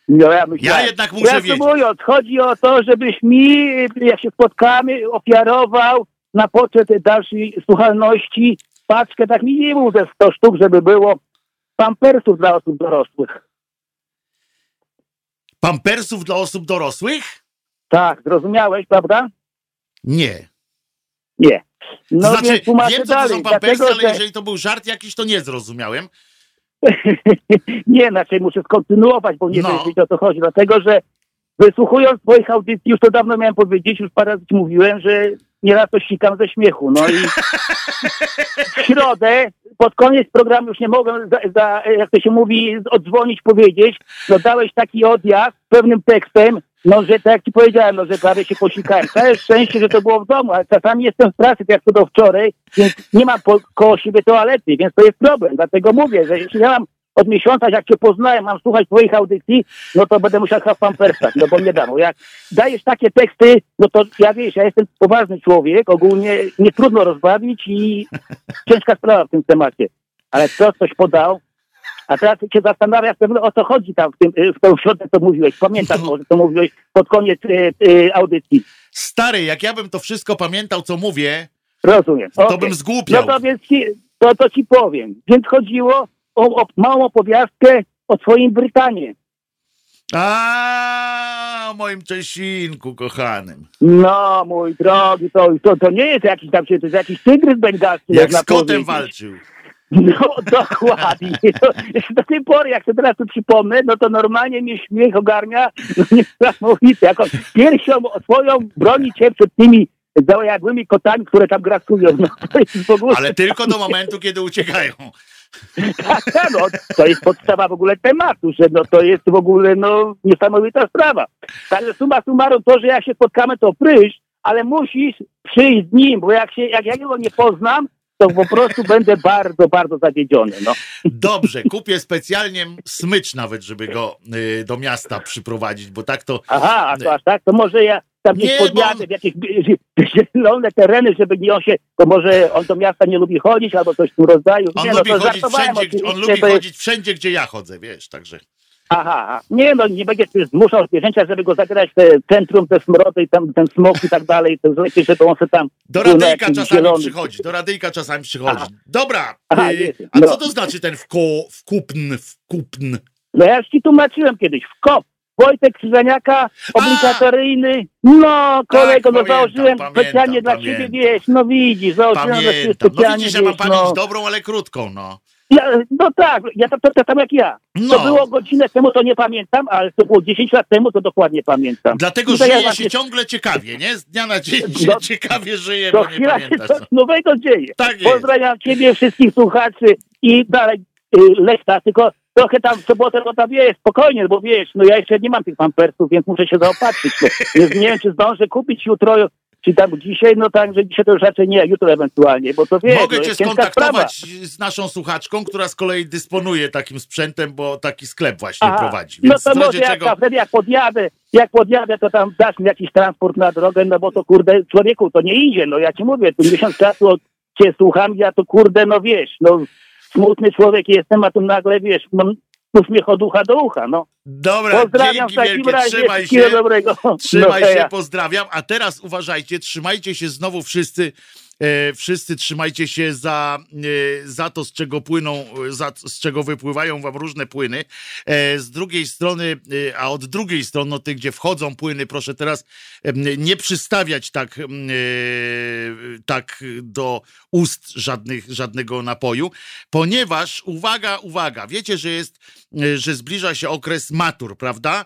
No, ja, myślałem. Ja jednak muszę wiedzieć. Reasumując, chodzi o to, żebyś mi, jak się spotkamy, ofiarował na poczet dalszej słuchalności paczkę, tak minimum ze 100 sztuk, żeby było pampersów dla osób dorosłych. Pampersów dla osób dorosłych? Tak, zrozumiałeś, prawda? Nie. Nie. No znaczy, więc tłumaczę wiem, co to są pampersy, dlatego, ale że... jeżeli to był żart jakiś, to nie zrozumiałem. nie, znaczy muszę skontynuować, bo nie No. wiem, o co chodzi. Dlatego, że wysłuchując twoich audycji, już to dawno miałem powiedzieć, już parę razy ci mówiłem, że nieraz to sikam ze śmiechu. No i w środę, pod koniec programu już nie mogłem, za, za, jak to się mówi, odzwonić, powiedzieć, no dałeś taki odjazd pewnym tekstem, no że tak jak ci powiedziałem, no że prawie się posikałem. Całe szczęście, że to było w domu, ale czasami jestem w pracy, tak jak to do wczoraj, więc nie mam po, koło siebie toalety, więc to jest problem. Dlatego mówię, że jeśli ja mam od miesiąca, jak cię poznałem, mam słuchać twoich audycji, no to będę musiał chyba w pampersach, no bo nie dam. Bo Jak dajesz takie teksty, no to ja wiesz, ja jestem poważny człowiek, ogólnie nie trudno rozbawić i ciężka sprawa w tym temacie. Ale co ktoś podał, a teraz się zastanawiasz pewno o co chodzi tam w, tym, w tą środę, co mówiłeś. Pamiętasz No. może, co mówiłeś pod koniec e, e, audycji. Stary, jak ja bym to wszystko pamiętał, co mówię, Rozumiem. to Okej. bym zgłupiał. No to więc ci, to, to ci powiem. Więc chodziło o, o małą opowiastkę o twoim Brytanie. A o moim Czesinku kochanym. No, mój drogi, to, to, to nie jest jakiś tam, to jest jakiś tygrys bengalski. Jak z kotem powiedzieć. walczył. No, dokładnie. To, do tej pory, jak sobie teraz tu przypomnę, no to normalnie mnie śmiech ogarnia, no niesamowite. Jak on piersią swoją broni cię przed tymi załojadłymi kotami, które tam grasują. No. Ale tylko do momentu, kiedy uciekają. Tak, tak, no, to jest podstawa w ogóle tematu, że no, to jest w ogóle no, niesamowita sprawa. Także suma summarum to, że jak się spotkamy, to prysz, ale musisz przyjść z nim, bo jak, się, jak ja go nie poznam, to po prostu będę bardzo, bardzo zawiedziony. No. Dobrze, kupię specjalnie smycz nawet, żeby go y, do miasta przyprowadzić, bo tak to... Aha, to aż tak, to może ja tam Nie, bo- podjadę w jakieś zielone tereny, żeby nie on się, to może on do miasta nie lubi chodzić albo coś w tym rodzaju. On nie, lubi no, chodzić wszędzie, on lubi chodzić wszędzie, gdzie ja chodzę, wiesz, także... Aha, nie no, nie będzie cię zmuszał zwierzęcia, żeby go zagrać w te centrum, te smrody i tam ten smok i tak dalej, to lepiej, żeby on se tam Do radyjka czasami zielonym- przychodzi, do radyjka czasami przychodzi. Aha. Dobra, Aha, y, a No. co to znaczy ten wko, wkupn, wkupn? No ja już ci tłumaczyłem kiedyś, w kop. Wojtek Krzyżaniaka, obligatoryjny. No, kolego, no Tak, pamiętam, założyłem pamiętam, specjalnie dla pamiętam. ciebie, wiesz, no widzisz, założyłem dla ciebie. No specjalnie, widzisz, ja mam wiesz, pamięć no. dobrą, ale krótką, no. Ja, no tak, ja to, to, to tam jak ja. No. To było godzinę temu, to nie pamiętam, ale to było 10 lat temu, to dokładnie pamiętam. Dlatego No ja żyje właśnie- się ciągle ciekawie, nie? Z dnia na dzień się No, ciekawie żyje, bo nie chwila się pamiętasz. coś nowego dzieje. Tak jest. Pozdrawiam ciebie, wszystkich słuchaczy i dalej y, Lechta, tylko trochę tam w sobotę to tam jest, spokojnie, bo wiesz, no ja jeszcze nie mam tych pampersów, więc muszę się zaopatrzyć. No. Nie, nie wiem, czy zdążę kupić jutro czy tam dzisiaj, no tak, że dzisiaj to już raczej nie, jutro ewentualnie, bo to wie, Mogę no, cię skontaktować z naszą słuchaczką, która z kolei dysponuje takim sprzętem, bo taki sklep właśnie Aha, prowadzi. No Więc to w razie może jak, czego... wtedy jak podjadę, jak podjadę, to tam dasz mi jakiś transport na drogę, no bo to kurde, człowieku, to nie idzie, no ja ci mówię, tu miesiąc czasu od cię słucham, ja to kurde, no wiesz, no smutny człowiek jestem, a tu nagle, wiesz, no, uśmiech od ucha do ucha, no. Dobra, Pozdrawiam dzięki wielkie, razie, trzymaj się. dobrego. Trzymaj no, się, pozdrawiam. A teraz uważajcie, trzymajcie się znowu wszyscy. E, wszyscy trzymajcie się za, e, za to, z czego płyną, e, za, z czego wypływają wam różne płyny. Z drugiej strony, a od drugiej strony, no tych, gdzie wchodzą płyny, proszę teraz nie przystawiać tak, tak do ust żadnych, żadnego napoju, ponieważ, uwaga, uwaga, wiecie, że jest, że zbliża się okres matur, prawda?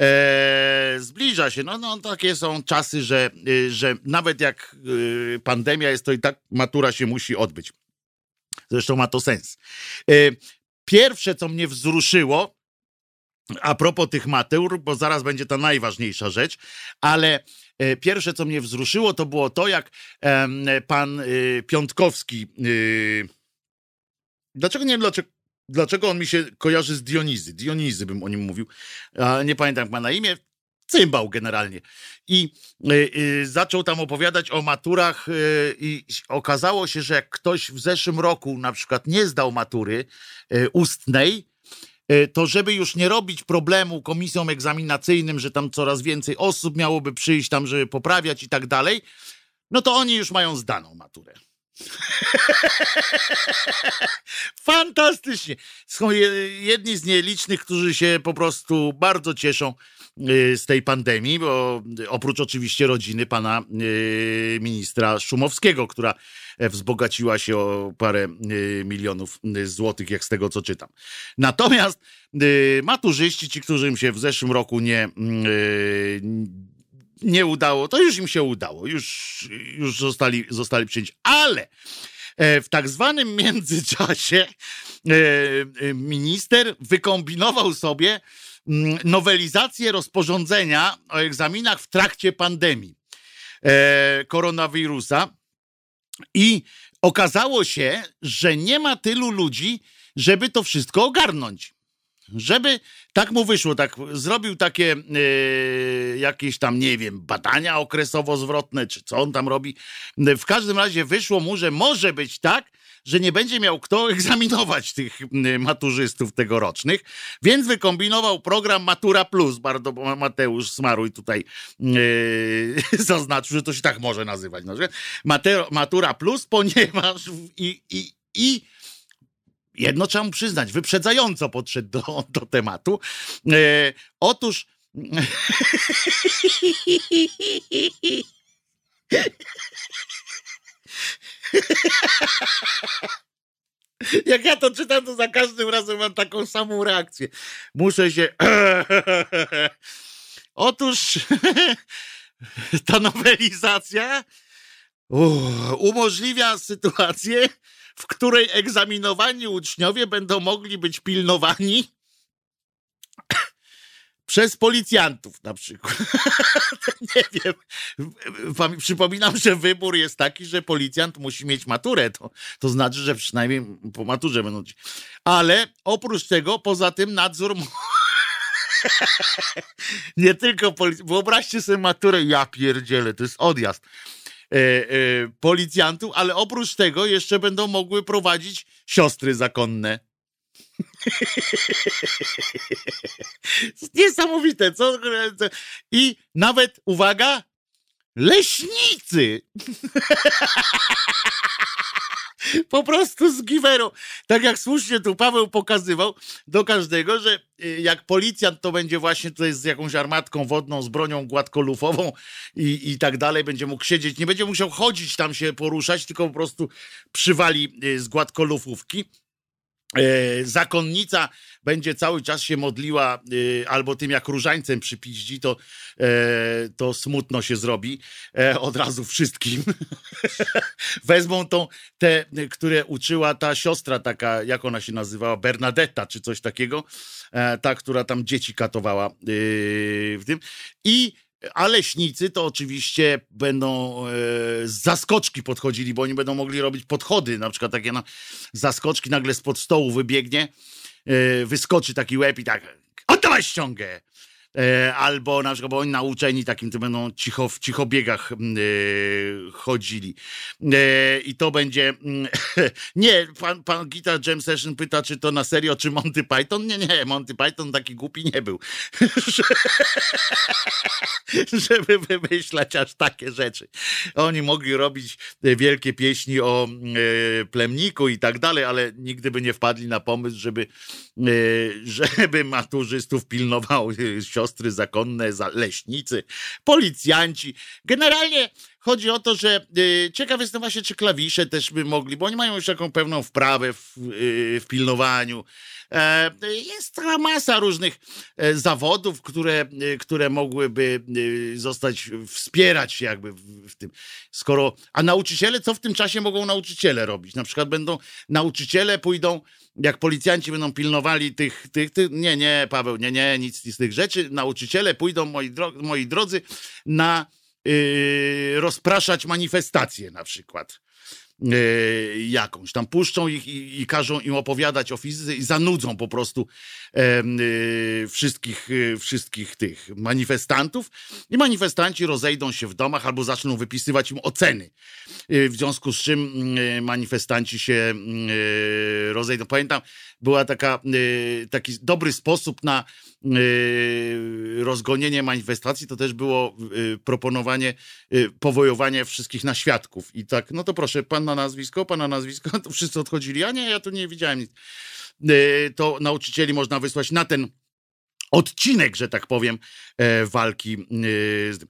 E, zbliża się. No, no, takie są czasy, że, y, że nawet jak y, pandemia jest, to i tak matura się musi odbyć. Zresztą ma to sens. E, pierwsze, co mnie wzruszyło, a propos tych matur, bo zaraz będzie ta najważniejsza rzecz, ale e, pierwsze, co mnie wzruszyło, to było to, jak pan y, Piątkowski. Dlaczego nie wiem, dlaczego, dlaczego on mi się kojarzy z Dionizy? Dionizy bym o nim mówił. Nie pamiętam, jak ma na imię. Cymbał generalnie. I y, y, zaczął tam opowiadać o maturach y, i okazało się, że jak ktoś w zeszłym roku na przykład nie zdał matury ustnej, to żeby już nie robić problemu komisjom egzaminacyjnym, że tam coraz więcej osób miałoby przyjść tam, żeby poprawiać i tak dalej, no to oni już mają zdaną maturę. Fantastycznie. Są je- jedni z nielicznych, którzy się po prostu bardzo cieszą y, z tej pandemii, bo oprócz oczywiście rodziny pana y, ministra Szumowskiego, która wzbogaciła się o parę y, milionów y, złotych, jak z tego co czytam. Natomiast y, maturzyści, ci, którzy im się w zeszłym roku nie, y, nie udało, to już im się udało, już, już zostali, zostali przyjęci. Ale e, w tak zwanym międzyczasie e, e, minister wykombinował sobie mm, nowelizację rozporządzenia o egzaminach w trakcie pandemii koronawirusa i okazało się, że nie ma tylu ludzi, żeby to wszystko ogarnąć. Żeby tak mu wyszło, tak zrobił takie e, jakieś tam, nie wiem, badania okresowo-zwrotne, czy co on tam robi. W każdym razie wyszło mu, że może być tak, że nie będzie miał kto egzaminować tych maturzystów tegorocznych, więc wykombinował program Matura Plus. Bardzo Mateusz Smaruj tutaj e, zaznaczył, że to się tak może nazywać. No, Matero, Matura Plus, ponieważ i, i, i jedno trzeba mu przyznać, wyprzedzająco podszedł do, do tematu. E, otóż. Jak ja to czytam, to za każdym razem mam taką samą reakcję. Muszę się. Otóż ta nowelizacja umożliwia sytuację, w której egzaminowani uczniowie będą mogli być pilnowani przez policjantów na przykład. Nie wiem. Przypominam, że wybór jest taki, że policjant musi mieć maturę. To, to znaczy, że przynajmniej po maturze będą ci. Ale oprócz tego, poza tym nadzór. Nie tylko policjant. Wyobraźcie sobie maturę. Ja pierdzielę, to jest odjazd policjantów, ale oprócz tego jeszcze będą mogły prowadzić siostry zakonne. Niesamowite, co? I nawet, uwaga, leśnicy. Po prostu z giwerą. Tak jak słusznie tu Paweł pokazywał do każdego, że y, jak policjant to będzie właśnie tutaj z jakąś armatką wodną, z bronią gładkolufową i, i tak dalej, będzie mógł siedzieć, nie będzie musiał chodzić tam się poruszać, tylko po prostu przywali y, z gładkolufówki. E, zakonnica będzie cały czas się modliła, e, albo tym jak różańcem przypiździ, to, e, to smutno się zrobi od razu wszystkim. Wezmą tą, te, które uczyła ta siostra taka, jak ona się nazywała, Bernadetta, czy coś takiego, ta, która tam dzieci katowała w tym. I A leśnicy to oczywiście będą e, z zaskoczki podchodzili, bo oni będą mogli robić podchody, na przykład takie na zaskoczki, nagle spod stołu wybiegnie, e, wyskoczy taki łeb i tak, oddawaj ściągę! E, albo na przykład, bo oni nauczeni takim, to będą cicho, w cichobiegach e, chodzili. E, I to będzie. mm, nie, pan, pan Guitar Jam Session pyta, czy to na serio, czy Monty Python? Nie, nie, Monty Python taki głupi nie był. Żeby wymyślać aż takie rzeczy. Oni mogli robić wielkie pieśni o e, plemniku i tak dalej, ale nigdy by nie wpadli na pomysł, żeby, żeby maturzystów pilnował e, siostry zakonne, za- leśnicy, policjanci. Generalnie chodzi o to, że e, ciekaw jestem właśnie, czy klawisze też by mogli, bo oni mają już taką pewną wprawę w, e, w pilnowaniu. E, Jest cała masa różnych e, zawodów, które, e, które mogłyby zostać, wspierać jakby w, tym. Skoro, a nauczyciele, co w tym czasie mogą nauczyciele robić? Na przykład będą, nauczyciele pójdą, jak policjanci będą pilnowali tych, tych, tych nie, nie, Paweł, nie, nie, nic z tych rzeczy. Nauczyciele pójdą, moi, dro, moi drodzy, na yy, rozpraszać manifestacje na przykład jakąś. Tam puszczą ich i, i każą im opowiadać o fizyce i zanudzą po prostu yy, wszystkich, yy, wszystkich tych manifestantów i manifestanci rozejdą się w domach albo zaczną wypisywać im oceny. W związku z czym manifestanci się rozejdą. Pamiętam, była taka, taki dobry sposób na rozgonienie manifestacji, to też było yy, proponowanie, yy, powojowanie wszystkich na świadków. I tak, no to proszę, pan na nazwisko, pan na nazwisko, to wszyscy odchodzili, a nie, ja tu nie widziałem nic. To nauczycieli można wysłać na ten odcinek, że tak powiem, e, walki. z tym.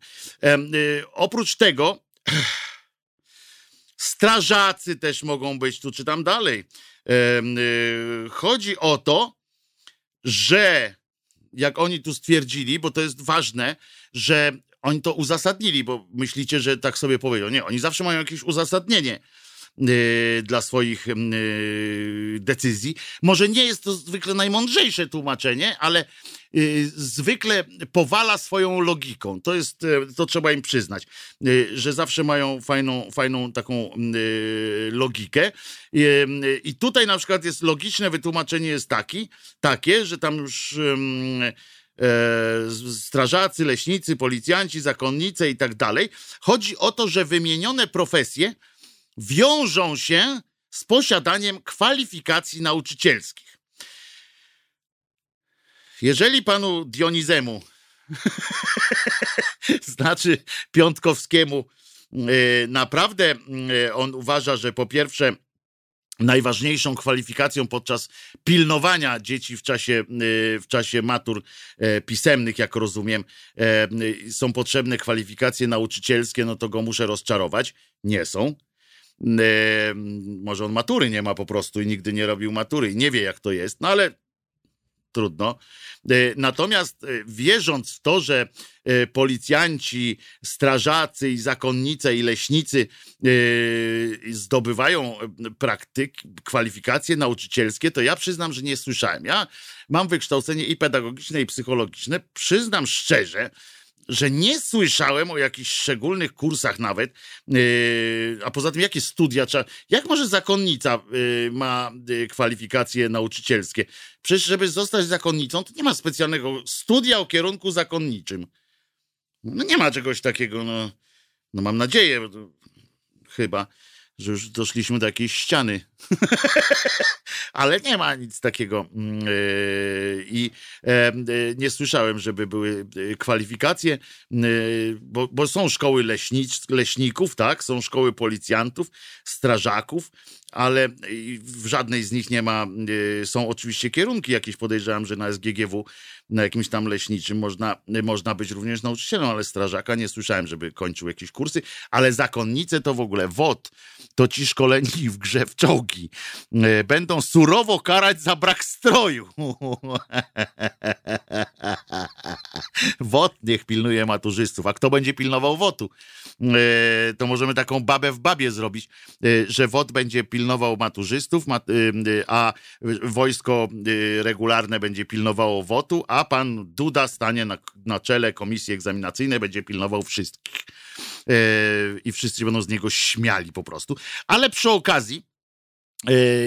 Yy, oprócz tego strażacy też mogą być, tu czytam dalej. Yy, Chodzi o to, że jak oni tu stwierdzili, bo to jest ważne, że oni to uzasadnili, bo myślicie, że tak sobie powiedział. Nie, oni zawsze mają jakieś uzasadnienie dla swoich yy, decyzji. Może nie jest to zwykle najmądrzejsze tłumaczenie, ale yy, zwykle powala swoją logiką. To jest, to trzeba im przyznać, że zawsze mają fajną, fajną taką logikę. I tutaj na przykład jest logiczne wytłumaczenie jest taki, takie, że tam już e, strażacy, leśnicy, policjanci, zakonnice i tak dalej. Chodzi o to, że wymienione profesje wiążą się z posiadaniem kwalifikacji nauczycielskich. Jeżeli panu Dionizemu, znaczy Piątkowskiemu, e, naprawdę e, on uważa, że po pierwsze najważniejszą kwalifikacją podczas pilnowania dzieci w czasie, y, w czasie matur e, pisemnych, jak rozumiem, e, y, są potrzebne kwalifikacje nauczycielskie, no to go muszę rozczarować. Nie są. Może on matury nie ma po prostu i nigdy nie robił matury i nie wie, jak to jest, no ale trudno. E, Natomiast e, wierząc w to, że e, policjanci, strażacy i zakonnice i leśnicy zdobywają praktyk, kwalifikacje nauczycielskie, to ja przyznam, że nie słyszałem. Ja mam wykształcenie i pedagogiczne, i psychologiczne. Przyznam szczerze, że nie słyszałem o jakichś szczególnych kursach nawet, yy, a poza tym jakie studia trzeba, jak może zakonnica yy, ma yy, kwalifikacje nauczycielskie? Przecież żeby zostać zakonnicą, to nie ma specjalnego studia o kierunku zakonniczym. No nie ma czegoś takiego, no, no mam nadzieję, chyba, że już doszliśmy do jakiejś ściany. Ale nie ma nic takiego. mm, yy, I e, nie słyszałem, żeby były e, kwalifikacje, bo, bo są szkoły leśnic, leśników, tak? Są szkoły policjantów, strażaków, ale w żadnej z nich nie ma. Są oczywiście kierunki jakieś, podejrzewam, że na SGGW, na jakimś tam leśniczym można, można być również nauczycielem, ale strażaka nie słyszałem, żeby kończył jakieś kursy, ale zakonnice to w ogóle WOT, to ci szkoleni w grze w czołgi. E, będą surowo karać za brak stroju. WOT niech pilnuje maturzystów. A kto będzie pilnował WOT-u? E, to możemy taką babę w babie zrobić, e, że WOT będzie pilnował maturzystów, mat, a wojsko regularne będzie pilnowało WOT-u, a pan Duda stanie na, na czele komisji egzaminacyjnej, będzie pilnował wszystkich. I wszyscy będą z niego śmiali po prostu. Ale przy okazji,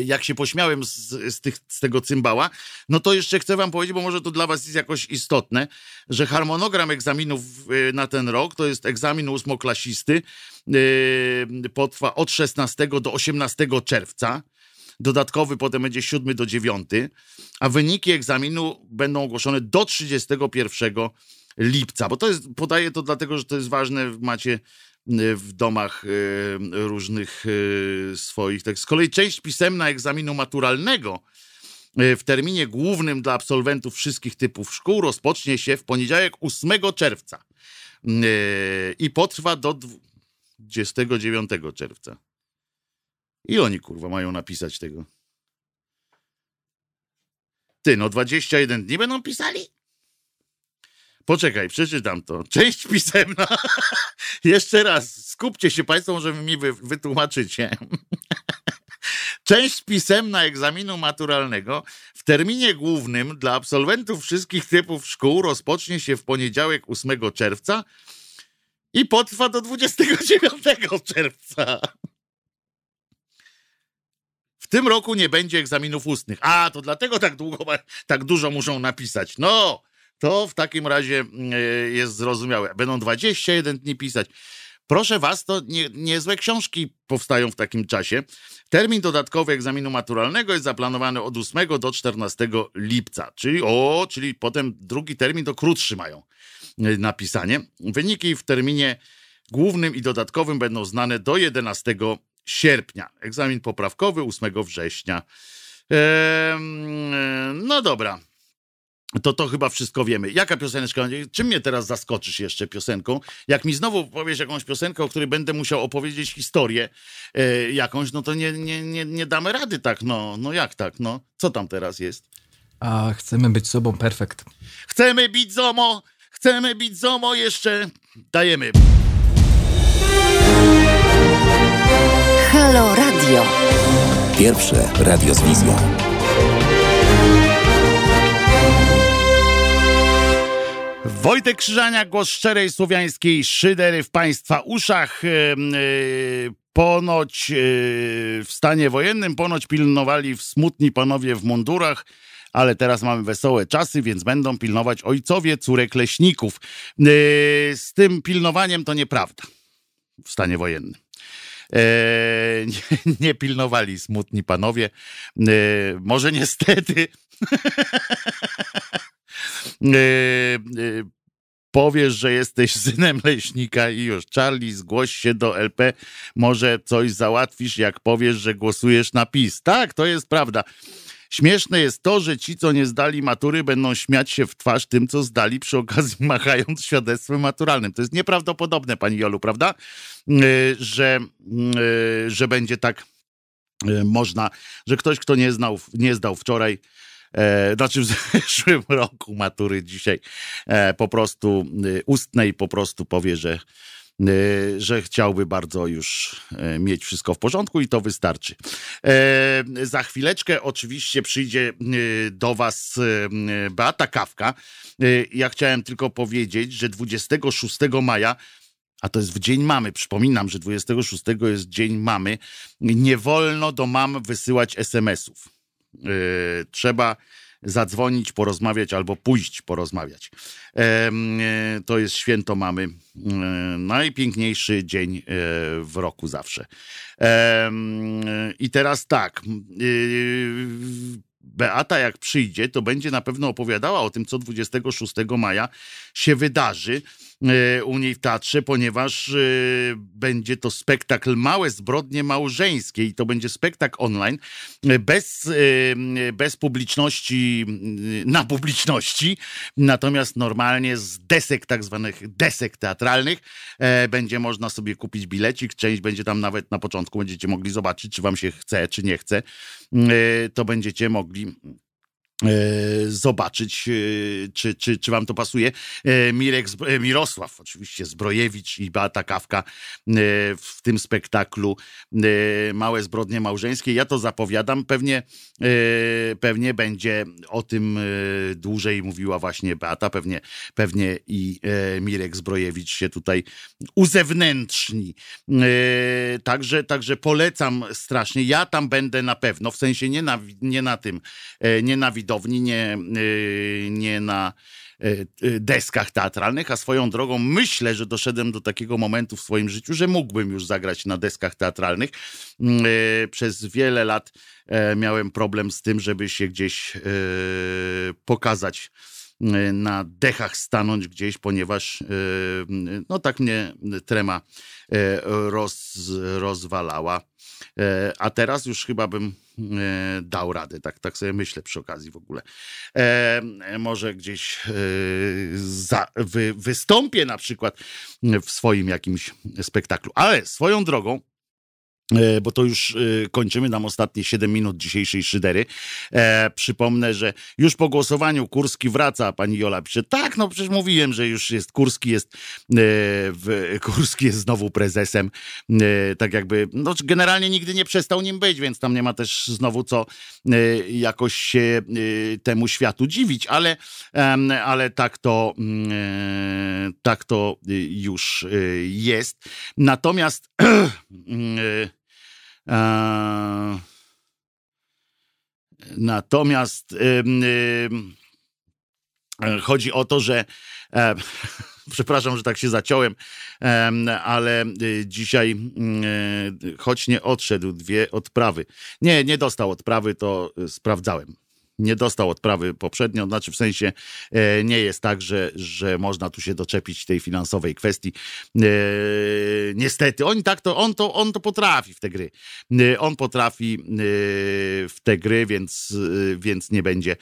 jak się pośmiałem z, z, tych, z, tego cymbała, no to jeszcze chcę wam powiedzieć, bo może to dla was jest jakoś istotne, że harmonogram egzaminów e, na ten rok to jest egzamin ósmoklasisty, e, potrwa od 16 do 18 czerwca, dodatkowy potem będzie 7 do 9, a wyniki egzaminu będą ogłoszone do 31 lipca, bo to jest, podaję to dlatego, że to jest ważne, macie w domach e, różnych e, swoich. Tak. Z kolei część pisemna egzaminu maturalnego w terminie głównym dla absolwentów wszystkich typów szkół rozpocznie się w poniedziałek 8 czerwca i potrwa do 29 czerwca. I oni kurwa mają napisać tego. Ty, no 21 dni będą pisali? Poczekaj, przeczytam to. Część pisemna. Jeszcze raz, skupcie się Państwo, może mi wy, wytłumaczycie. Część pisemna egzaminu maturalnego w terminie głównym dla absolwentów wszystkich typów szkół rozpocznie się w poniedziałek 8 czerwca i potrwa do 29 czerwca. W tym roku nie będzie egzaminów ustnych. A, to dlatego tak długo, tak dużo muszą napisać. No, to w takim razie mm, e, jest zrozumiałe. Będą 21 dni pisać. Proszę was, to nie, niezłe książki powstają w takim czasie. Termin dodatkowy egzaminu maturalnego jest zaplanowany od 8 do 14 lipca, czyli o, czyli potem drugi termin to krótszy mają e, napisanie. Wyniki w terminie głównym i dodatkowym będą znane do 11 sierpnia. Egzamin poprawkowy 8 września. Eee, no dobra. To to chyba wszystko wiemy. Jaka pioseneczka? Czym mnie teraz zaskoczysz jeszcze piosenką? Jak mi znowu powiesz jakąś piosenkę, o której będę musiał opowiedzieć historię e, jakąś, no to nie, nie, nie, nie damy rady tak, no. No jak tak, no? Co tam teraz jest? A chcemy być sobą perfekt. Chcemy być zomo! Chcemy być zomo jeszcze! Dajemy. Halo Radio. Pierwsze radio z wizją. Wojtek Krzyżania, głos szczerej słowiańskiej szydery w Państwa uszach. Yy, ponoć yy, w stanie wojennym, ponoć pilnowali w smutni panowie w mundurach, ale teraz mamy wesołe czasy, więc będą pilnować ojcowie córek leśników. Yy, z tym pilnowaniem to nieprawda w stanie wojennym. nie, nie, pilnowali smutni panowie. może niestety. powiesz, że jesteś synem leśnika i już. Charlie, zgłoś się do LP, może coś załatwisz, jak powiesz, że głosujesz na PiS. Tak, to jest prawda. Śmieszne jest to, że ci, co nie zdali matury, będą śmiać się w twarz tym, co zdali, przy okazji machając świadectwem maturalnym. To jest nieprawdopodobne, pani Jolu, prawda? Że, że będzie tak można, że ktoś, kto nie, znał, nie zdał wczoraj, znaczy w zeszłym roku matury dzisiaj e, po prostu e, ustnej po prostu powie, że że chciałby bardzo już mieć wszystko w porządku i to wystarczy. Za chwileczkę oczywiście przyjdzie do Was Beata Kawka. Ja chciałem tylko powiedzieć, że 26 maja a to jest w Dzień Mamy. Przypominam, że 26 jest Dzień Mamy. Nie wolno do mam wysyłać SMS-ów. E, trzeba zadzwonić, porozmawiać albo pójść porozmawiać. E, to jest święto mamy. E, najpiękniejszy dzień w roku zawsze. I teraz tak. Beata, jak przyjdzie, to będzie na pewno opowiadała o tym, co 26 maja się wydarzy u niej w teatrze, ponieważ będzie to spektakl Małe Zbrodnie Małżeńskie i to będzie spektakl online bez, bez publiczności, na publiczności, natomiast normalnie z desek, tak zwanych desek teatralnych, będzie można sobie kupić bilecik, część będzie tam nawet na początku, będziecie mogli zobaczyć, czy wam się chce, czy nie chce, to będziecie mogli E, zobaczyć, e, czy, czy, czy wam to pasuje. E, Mirek, Mirosław, oczywiście Zbrojewicz i Beata Kawka w tym spektaklu Małe Zbrodnie Małżeńskie. Ja to zapowiadam. Pewnie, pewnie będzie o tym dłużej mówiła właśnie Beata. Pewnie, pewnie i Mirek Zbrojewicz się tutaj uzewnętrzni. Także, także polecam strasznie. Ja tam będę na pewno, w sensie nie na, nie na tym, nie na widowni, nie, y, nie na y, y, deskach teatralnych, a swoją drogą myślę, że doszedłem do takiego momentu w swoim życiu, że mógłbym już zagrać na deskach teatralnych. Przez wiele lat e, miałem problem z tym, żeby się gdzieś e, pokazać na dechach stanąć gdzieś, ponieważ e, no tak mnie trema roz, rozwalała. A teraz już chyba bym E, dał radę. Tak, tak sobie myślę przy okazji w ogóle. E, może gdzieś e, za, wy, wystąpię na przykład w swoim jakimś spektaklu. Ale swoją drogą, E, bo to już e, kończymy, nam ostatnie 7 minut dzisiejszej szydery. E, przypomnę, że już po głosowaniu Kurski wraca, pani Jola pisze, tak, no przecież mówiłem, że już jest, Kurski jest, e, w, Kurski jest znowu prezesem, e, tak jakby, no generalnie nigdy nie przestał nim być, więc tam nie ma też znowu co e, jakoś się temu światu dziwić, ale, ale tak to, mm, tak to już jest. Natomiast E, natomiast chodzi o to, że e, przepraszam, że tak się zaciąłem, ale y, dzisiaj, y, choć nie odszedł, dwie odprawy. Nie, nie dostał odprawy, to y, sprawdzałem nie dostał odprawy poprzednio, znaczy w sensie e, nie jest tak, że, że można tu się doczepić tej finansowej kwestii. E, niestety, on tak to, on to, on to potrafi w te gry. E, on potrafi w te gry, więc, więc nie będzie,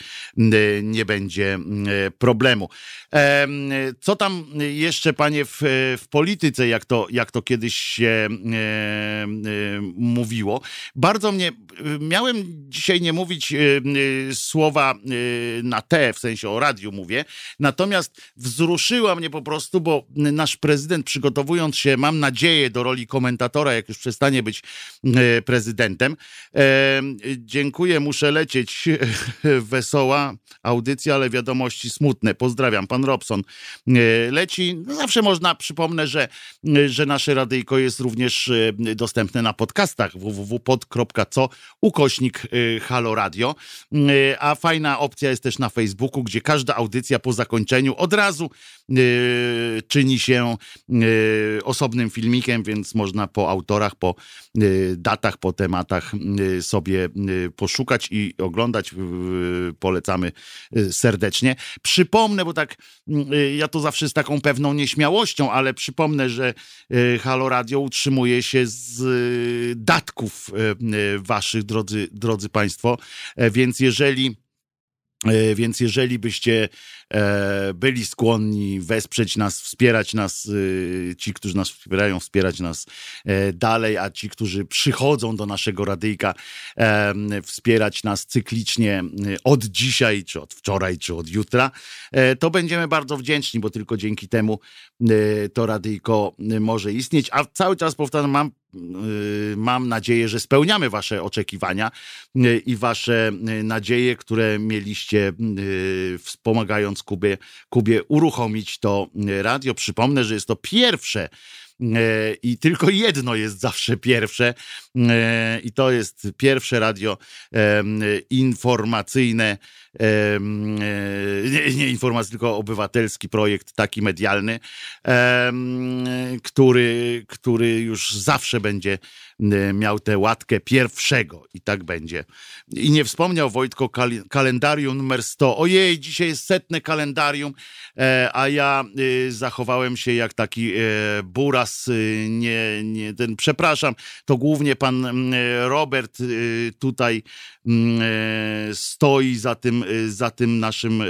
nie będzie problemu. Co tam jeszcze, panie, w, w polityce, jak to, jak to kiedyś się mówiło? Bardzo mnie, miałem dzisiaj nie mówić słowa y, na te, w sensie o radiu mówię. Natomiast wzruszyła mnie po prostu, bo nasz prezydent przygotowując się, mam nadzieję, do roli komentatora, jak już przestanie być y, prezydentem. E, dziękuję, muszę lecieć. Wesoła audycja, ale wiadomości smutne. Pozdrawiam, pan Robson. E, leci. Zawsze można, przypomnę, że, że nasze radyjko jest również e, dostępne na podcastach www.pod.co ukośnik Halo Radio a fajna opcja jest też na Facebooku, gdzie każda audycja po zakończeniu od razu czyni się yy, osobnym filmikiem, więc można po autorach, po yy, datach, po tematach y, sobie y, poszukać i oglądać. Polecamy y, serdecznie. Przypomnę, bo tak ja to zawsze z taką pewną nieśmiałością, ale przypomnę, że Halo Radio utrzymuje się z datków waszych, drodzy, drodzy Państwo, e, więc jeżeli E, więc jeżeli byście byli skłonni wesprzeć nas, wspierać nas, e, ci, którzy nas wspierają, wspierać nas dalej, a ci, którzy przychodzą do naszego radyjka, wspierać nas cyklicznie od dzisiaj, czy od wczoraj, czy od jutra, to będziemy bardzo wdzięczni, bo tylko dzięki temu to radyjko może istnieć. A cały czas powtarzam, mam Y, mam nadzieję, że spełniamy Wasze oczekiwania y, i Wasze y, nadzieje, które mieliście wspomagając Kubie, Kubie uruchomić to radio. Przypomnę, że jest to pierwsze i tylko jedno jest zawsze pierwsze i to jest pierwsze radio informacyjne E, nie, nie informacji, tylko obywatelski projekt, taki medialny, który, który już zawsze będzie miał tę łatkę pierwszego i tak będzie. I nie wspomniał Wojtko kalendarium numer 100. Ojej, dzisiaj jest setne kalendarium, a ja zachowałem się jak taki buras, nie, nie ten, przepraszam, to głównie pan Robert tutaj stoi za tym, za tym naszym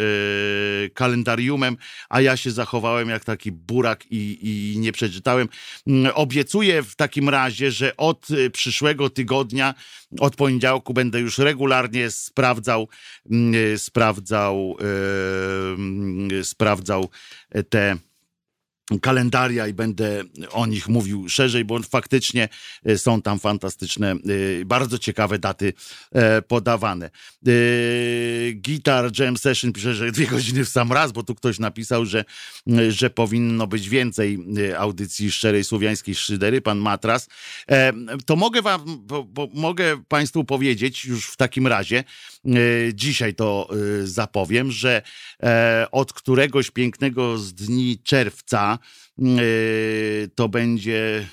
kalendariumem, a ja się zachowałem jak taki burak i, i nie przeczytałem. Mm, obiecuję w takim razie, że od y, przyszłego tygodnia, od poniedziałku będę już regularnie sprawdzał, mm, y, sprawdzał, yy, sprawdzał te kalendaria i będę o nich mówił szerzej, bo faktycznie e, są tam fantastyczne, e, bardzo ciekawe daty e, podawane. Guitar Jam Session pisze, że dwie godziny w sam raz, bo tu ktoś napisał, że, że powinno być więcej audycji szczerej słowiańskiej szydery, pan Matras. To mogę wam, bo, bo mogę państwu powiedzieć już w takim razie, dzisiaj to zapowiem, że od któregoś pięknego z dni czerwca Yy, to będzie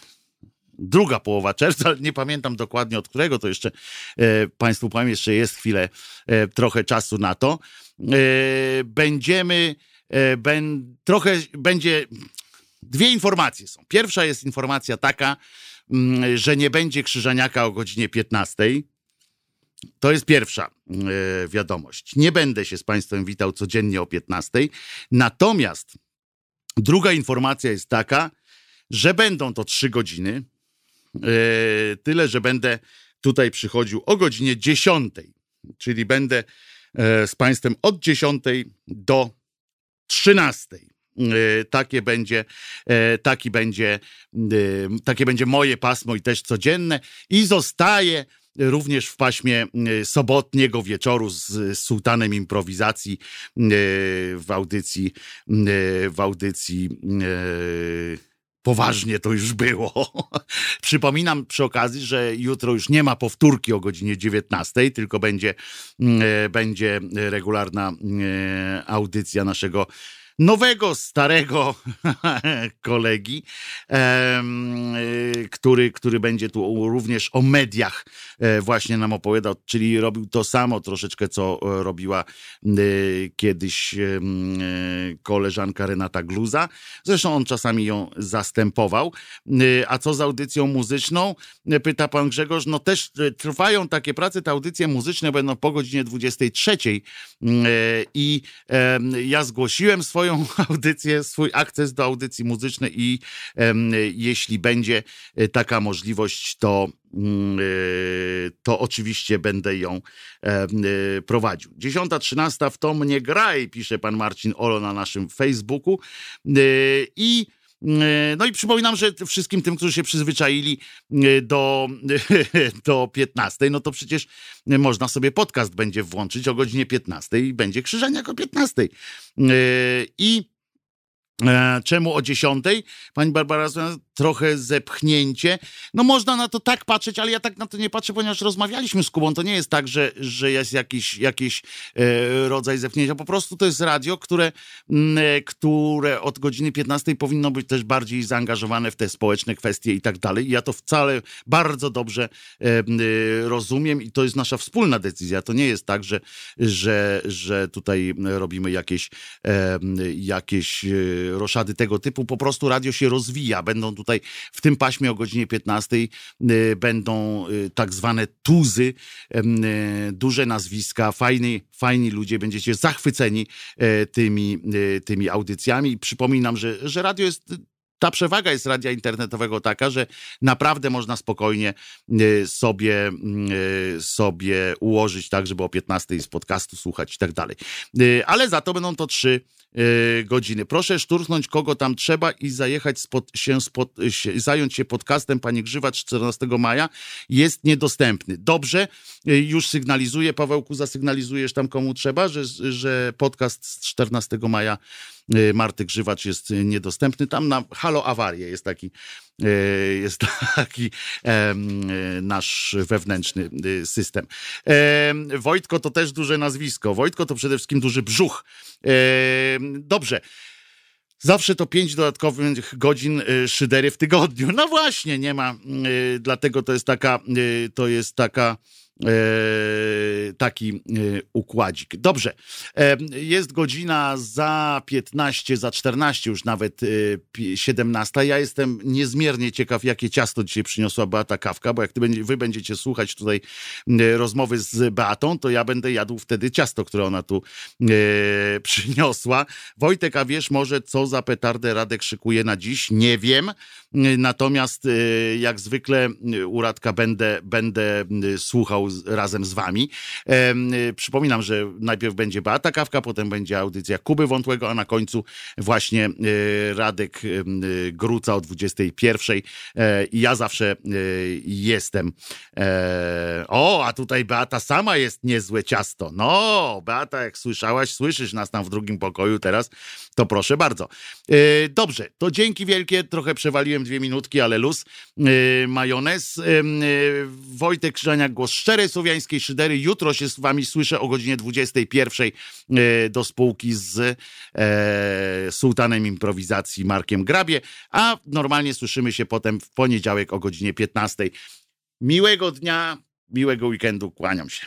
druga połowa czerwca, ale nie pamiętam dokładnie od którego, to jeszcze e, Państwu powiem, jeszcze jest chwilę, e, trochę czasu na to. E, będziemy, ben, trochę będzie, dwie informacje są. Pierwsza jest informacja taka, mm, że nie będzie Krzyżaniaka o godzinie 15. To jest pierwsza wiadomość. Nie będę się z Państwem witał codziennie o 15. Natomiast Druga informacja jest taka, że będą to trzy godziny. Yy, tyle, że będę tutaj przychodził o godzinie 10, czyli będę yy, z Państwem od 10 do 13. Yy, takie będzie, taki będzie, takie będzie moje pasmo i też codzienne i zostaje również w paśmie e, sobotniego wieczoru z sułtanem improwizacji e, w audycji, e, w audycji poważnie to już było. Przypominam przy okazji, że jutro już nie ma powtórki o godzinie 19, tylko będzie, będzie regularna audycja naszego nowego, starego kolegi, który, który będzie tu również o mediach e, właśnie nam opowiadał, czyli robił to samo troszeczkę, co e, robiła e, kiedyś koleżanka Renata Gluza. Zresztą on czasami ją zastępował. A co z audycją muzyczną? Pyta pan Grzegorz. No też trwają takie prace, te audycje muzyczne będą po godzinie 23 i ja zgłosiłem swoją swoją audycję, swój akces do audycji muzycznej i jeśli będzie e, taka możliwość, to mm, e, to oczywiście będę ją e, prowadził. 10.13 w to mnie graj, pisze pan Marcin Olo na naszym Facebooku i no i przypominam, że wszystkim tym, którzy się przyzwyczaili do, do 15, no to przecież można sobie podcast będzie włączyć o godzinie 15 i będzie krzyżeniak o 15. I E, czemu o 10? Pani Barbara, trochę zepchnięcie. No można na to tak patrzeć, ale ja tak na to nie patrzę, ponieważ rozmawialiśmy z Kubą. To nie jest tak, że, że jest jakiś, jakiś e, rodzaj zepchnięcia. Po prostu to jest radio, które, mm, e, które od godziny 15 powinno być też bardziej zaangażowane w te społeczne kwestie i tak dalej. Ja to wcale bardzo dobrze e, rozumiem i to jest nasza wspólna decyzja. To nie jest tak, że, że, że tutaj robimy jakieś, jakieś roszady tego typu. Po prostu radio się rozwija. Będą tutaj w tym paśmie o godzinie 15 y, będą y, tak zwane tuzy, y, duże nazwiska, fajni, fajni ludzie. Będziecie zachwyceni e, tymi, tymi audycjami. Przypominam, że, że radio jest ta przewaga jest radia internetowego taka, że naprawdę można spokojnie sobie, sobie ułożyć tak, żeby o 15 z podcastu słuchać i tak dalej. Ale za to będą to trzy E, godziny. Proszę szturchnąć kogo tam trzeba i zajechać spod, się, spod, się, zająć się podcastem pani Grzywacz 14 maja. Jest niedostępny. Dobrze, e, już sygnalizuję, Pawełku, zasygnalizujesz tam komu trzeba, że, że podcast z 14 maja Marty Grzywacz jest niedostępny. Tam na Halo Awarię jest taki, jest taki nasz wewnętrzny system. Wojtko to też duże nazwisko. Wojtko to przede wszystkim duży brzuch. Dobrze. Zawsze to pięć dodatkowych godzin szydery w tygodniu. No właśnie, nie ma. Dlatego to jest taka, to jest taka e, taki e, układzik. Dobrze, e, jest godzina za 15, za 14 już nawet e, pi- 17. Ja jestem niezmiernie ciekaw, jakie ciasto dzisiaj przyniosła Beata Kawka, bo jak wy będziecie słuchać tutaj e, rozmowy z Beatą, to ja będę jadł wtedy ciasto, które ona tu e, przyniosła. Wojtek, a wiesz może, co za petardę Radek szykuje na dziś? Nie wiem. E, Natomiast e, jak zwykle e, u Radka będę, będę e, słuchał z, razem z wami. E, Przypominam, że najpierw będzie Beata Kawka, potem będzie audycja Kuby Wątłego, a na końcu właśnie e, Radek e, Gruca o 21. E, ja zawsze jestem. E, O, a tutaj Beata sama jest niezłe ciasto. No, Beata, jak słyszałaś, słyszysz nas tam w drugim pokoju teraz, to proszę bardzo. E, Dobrze, to dzięki wielkie. Trochę przewaliłem dwie minutki, ale luz. E, Majonez. Wojtek Krzyżaniak, głos szczerej słowiańskiej szydery. Jutro się z wami słyszę o godzinie 21 e, do spółki z e, sułtanem improwizacji Markiem Grabie, a normalnie słyszymy się potem w poniedziałek o godzinie 15. Miłego dnia, miłego weekendu, kłaniam się.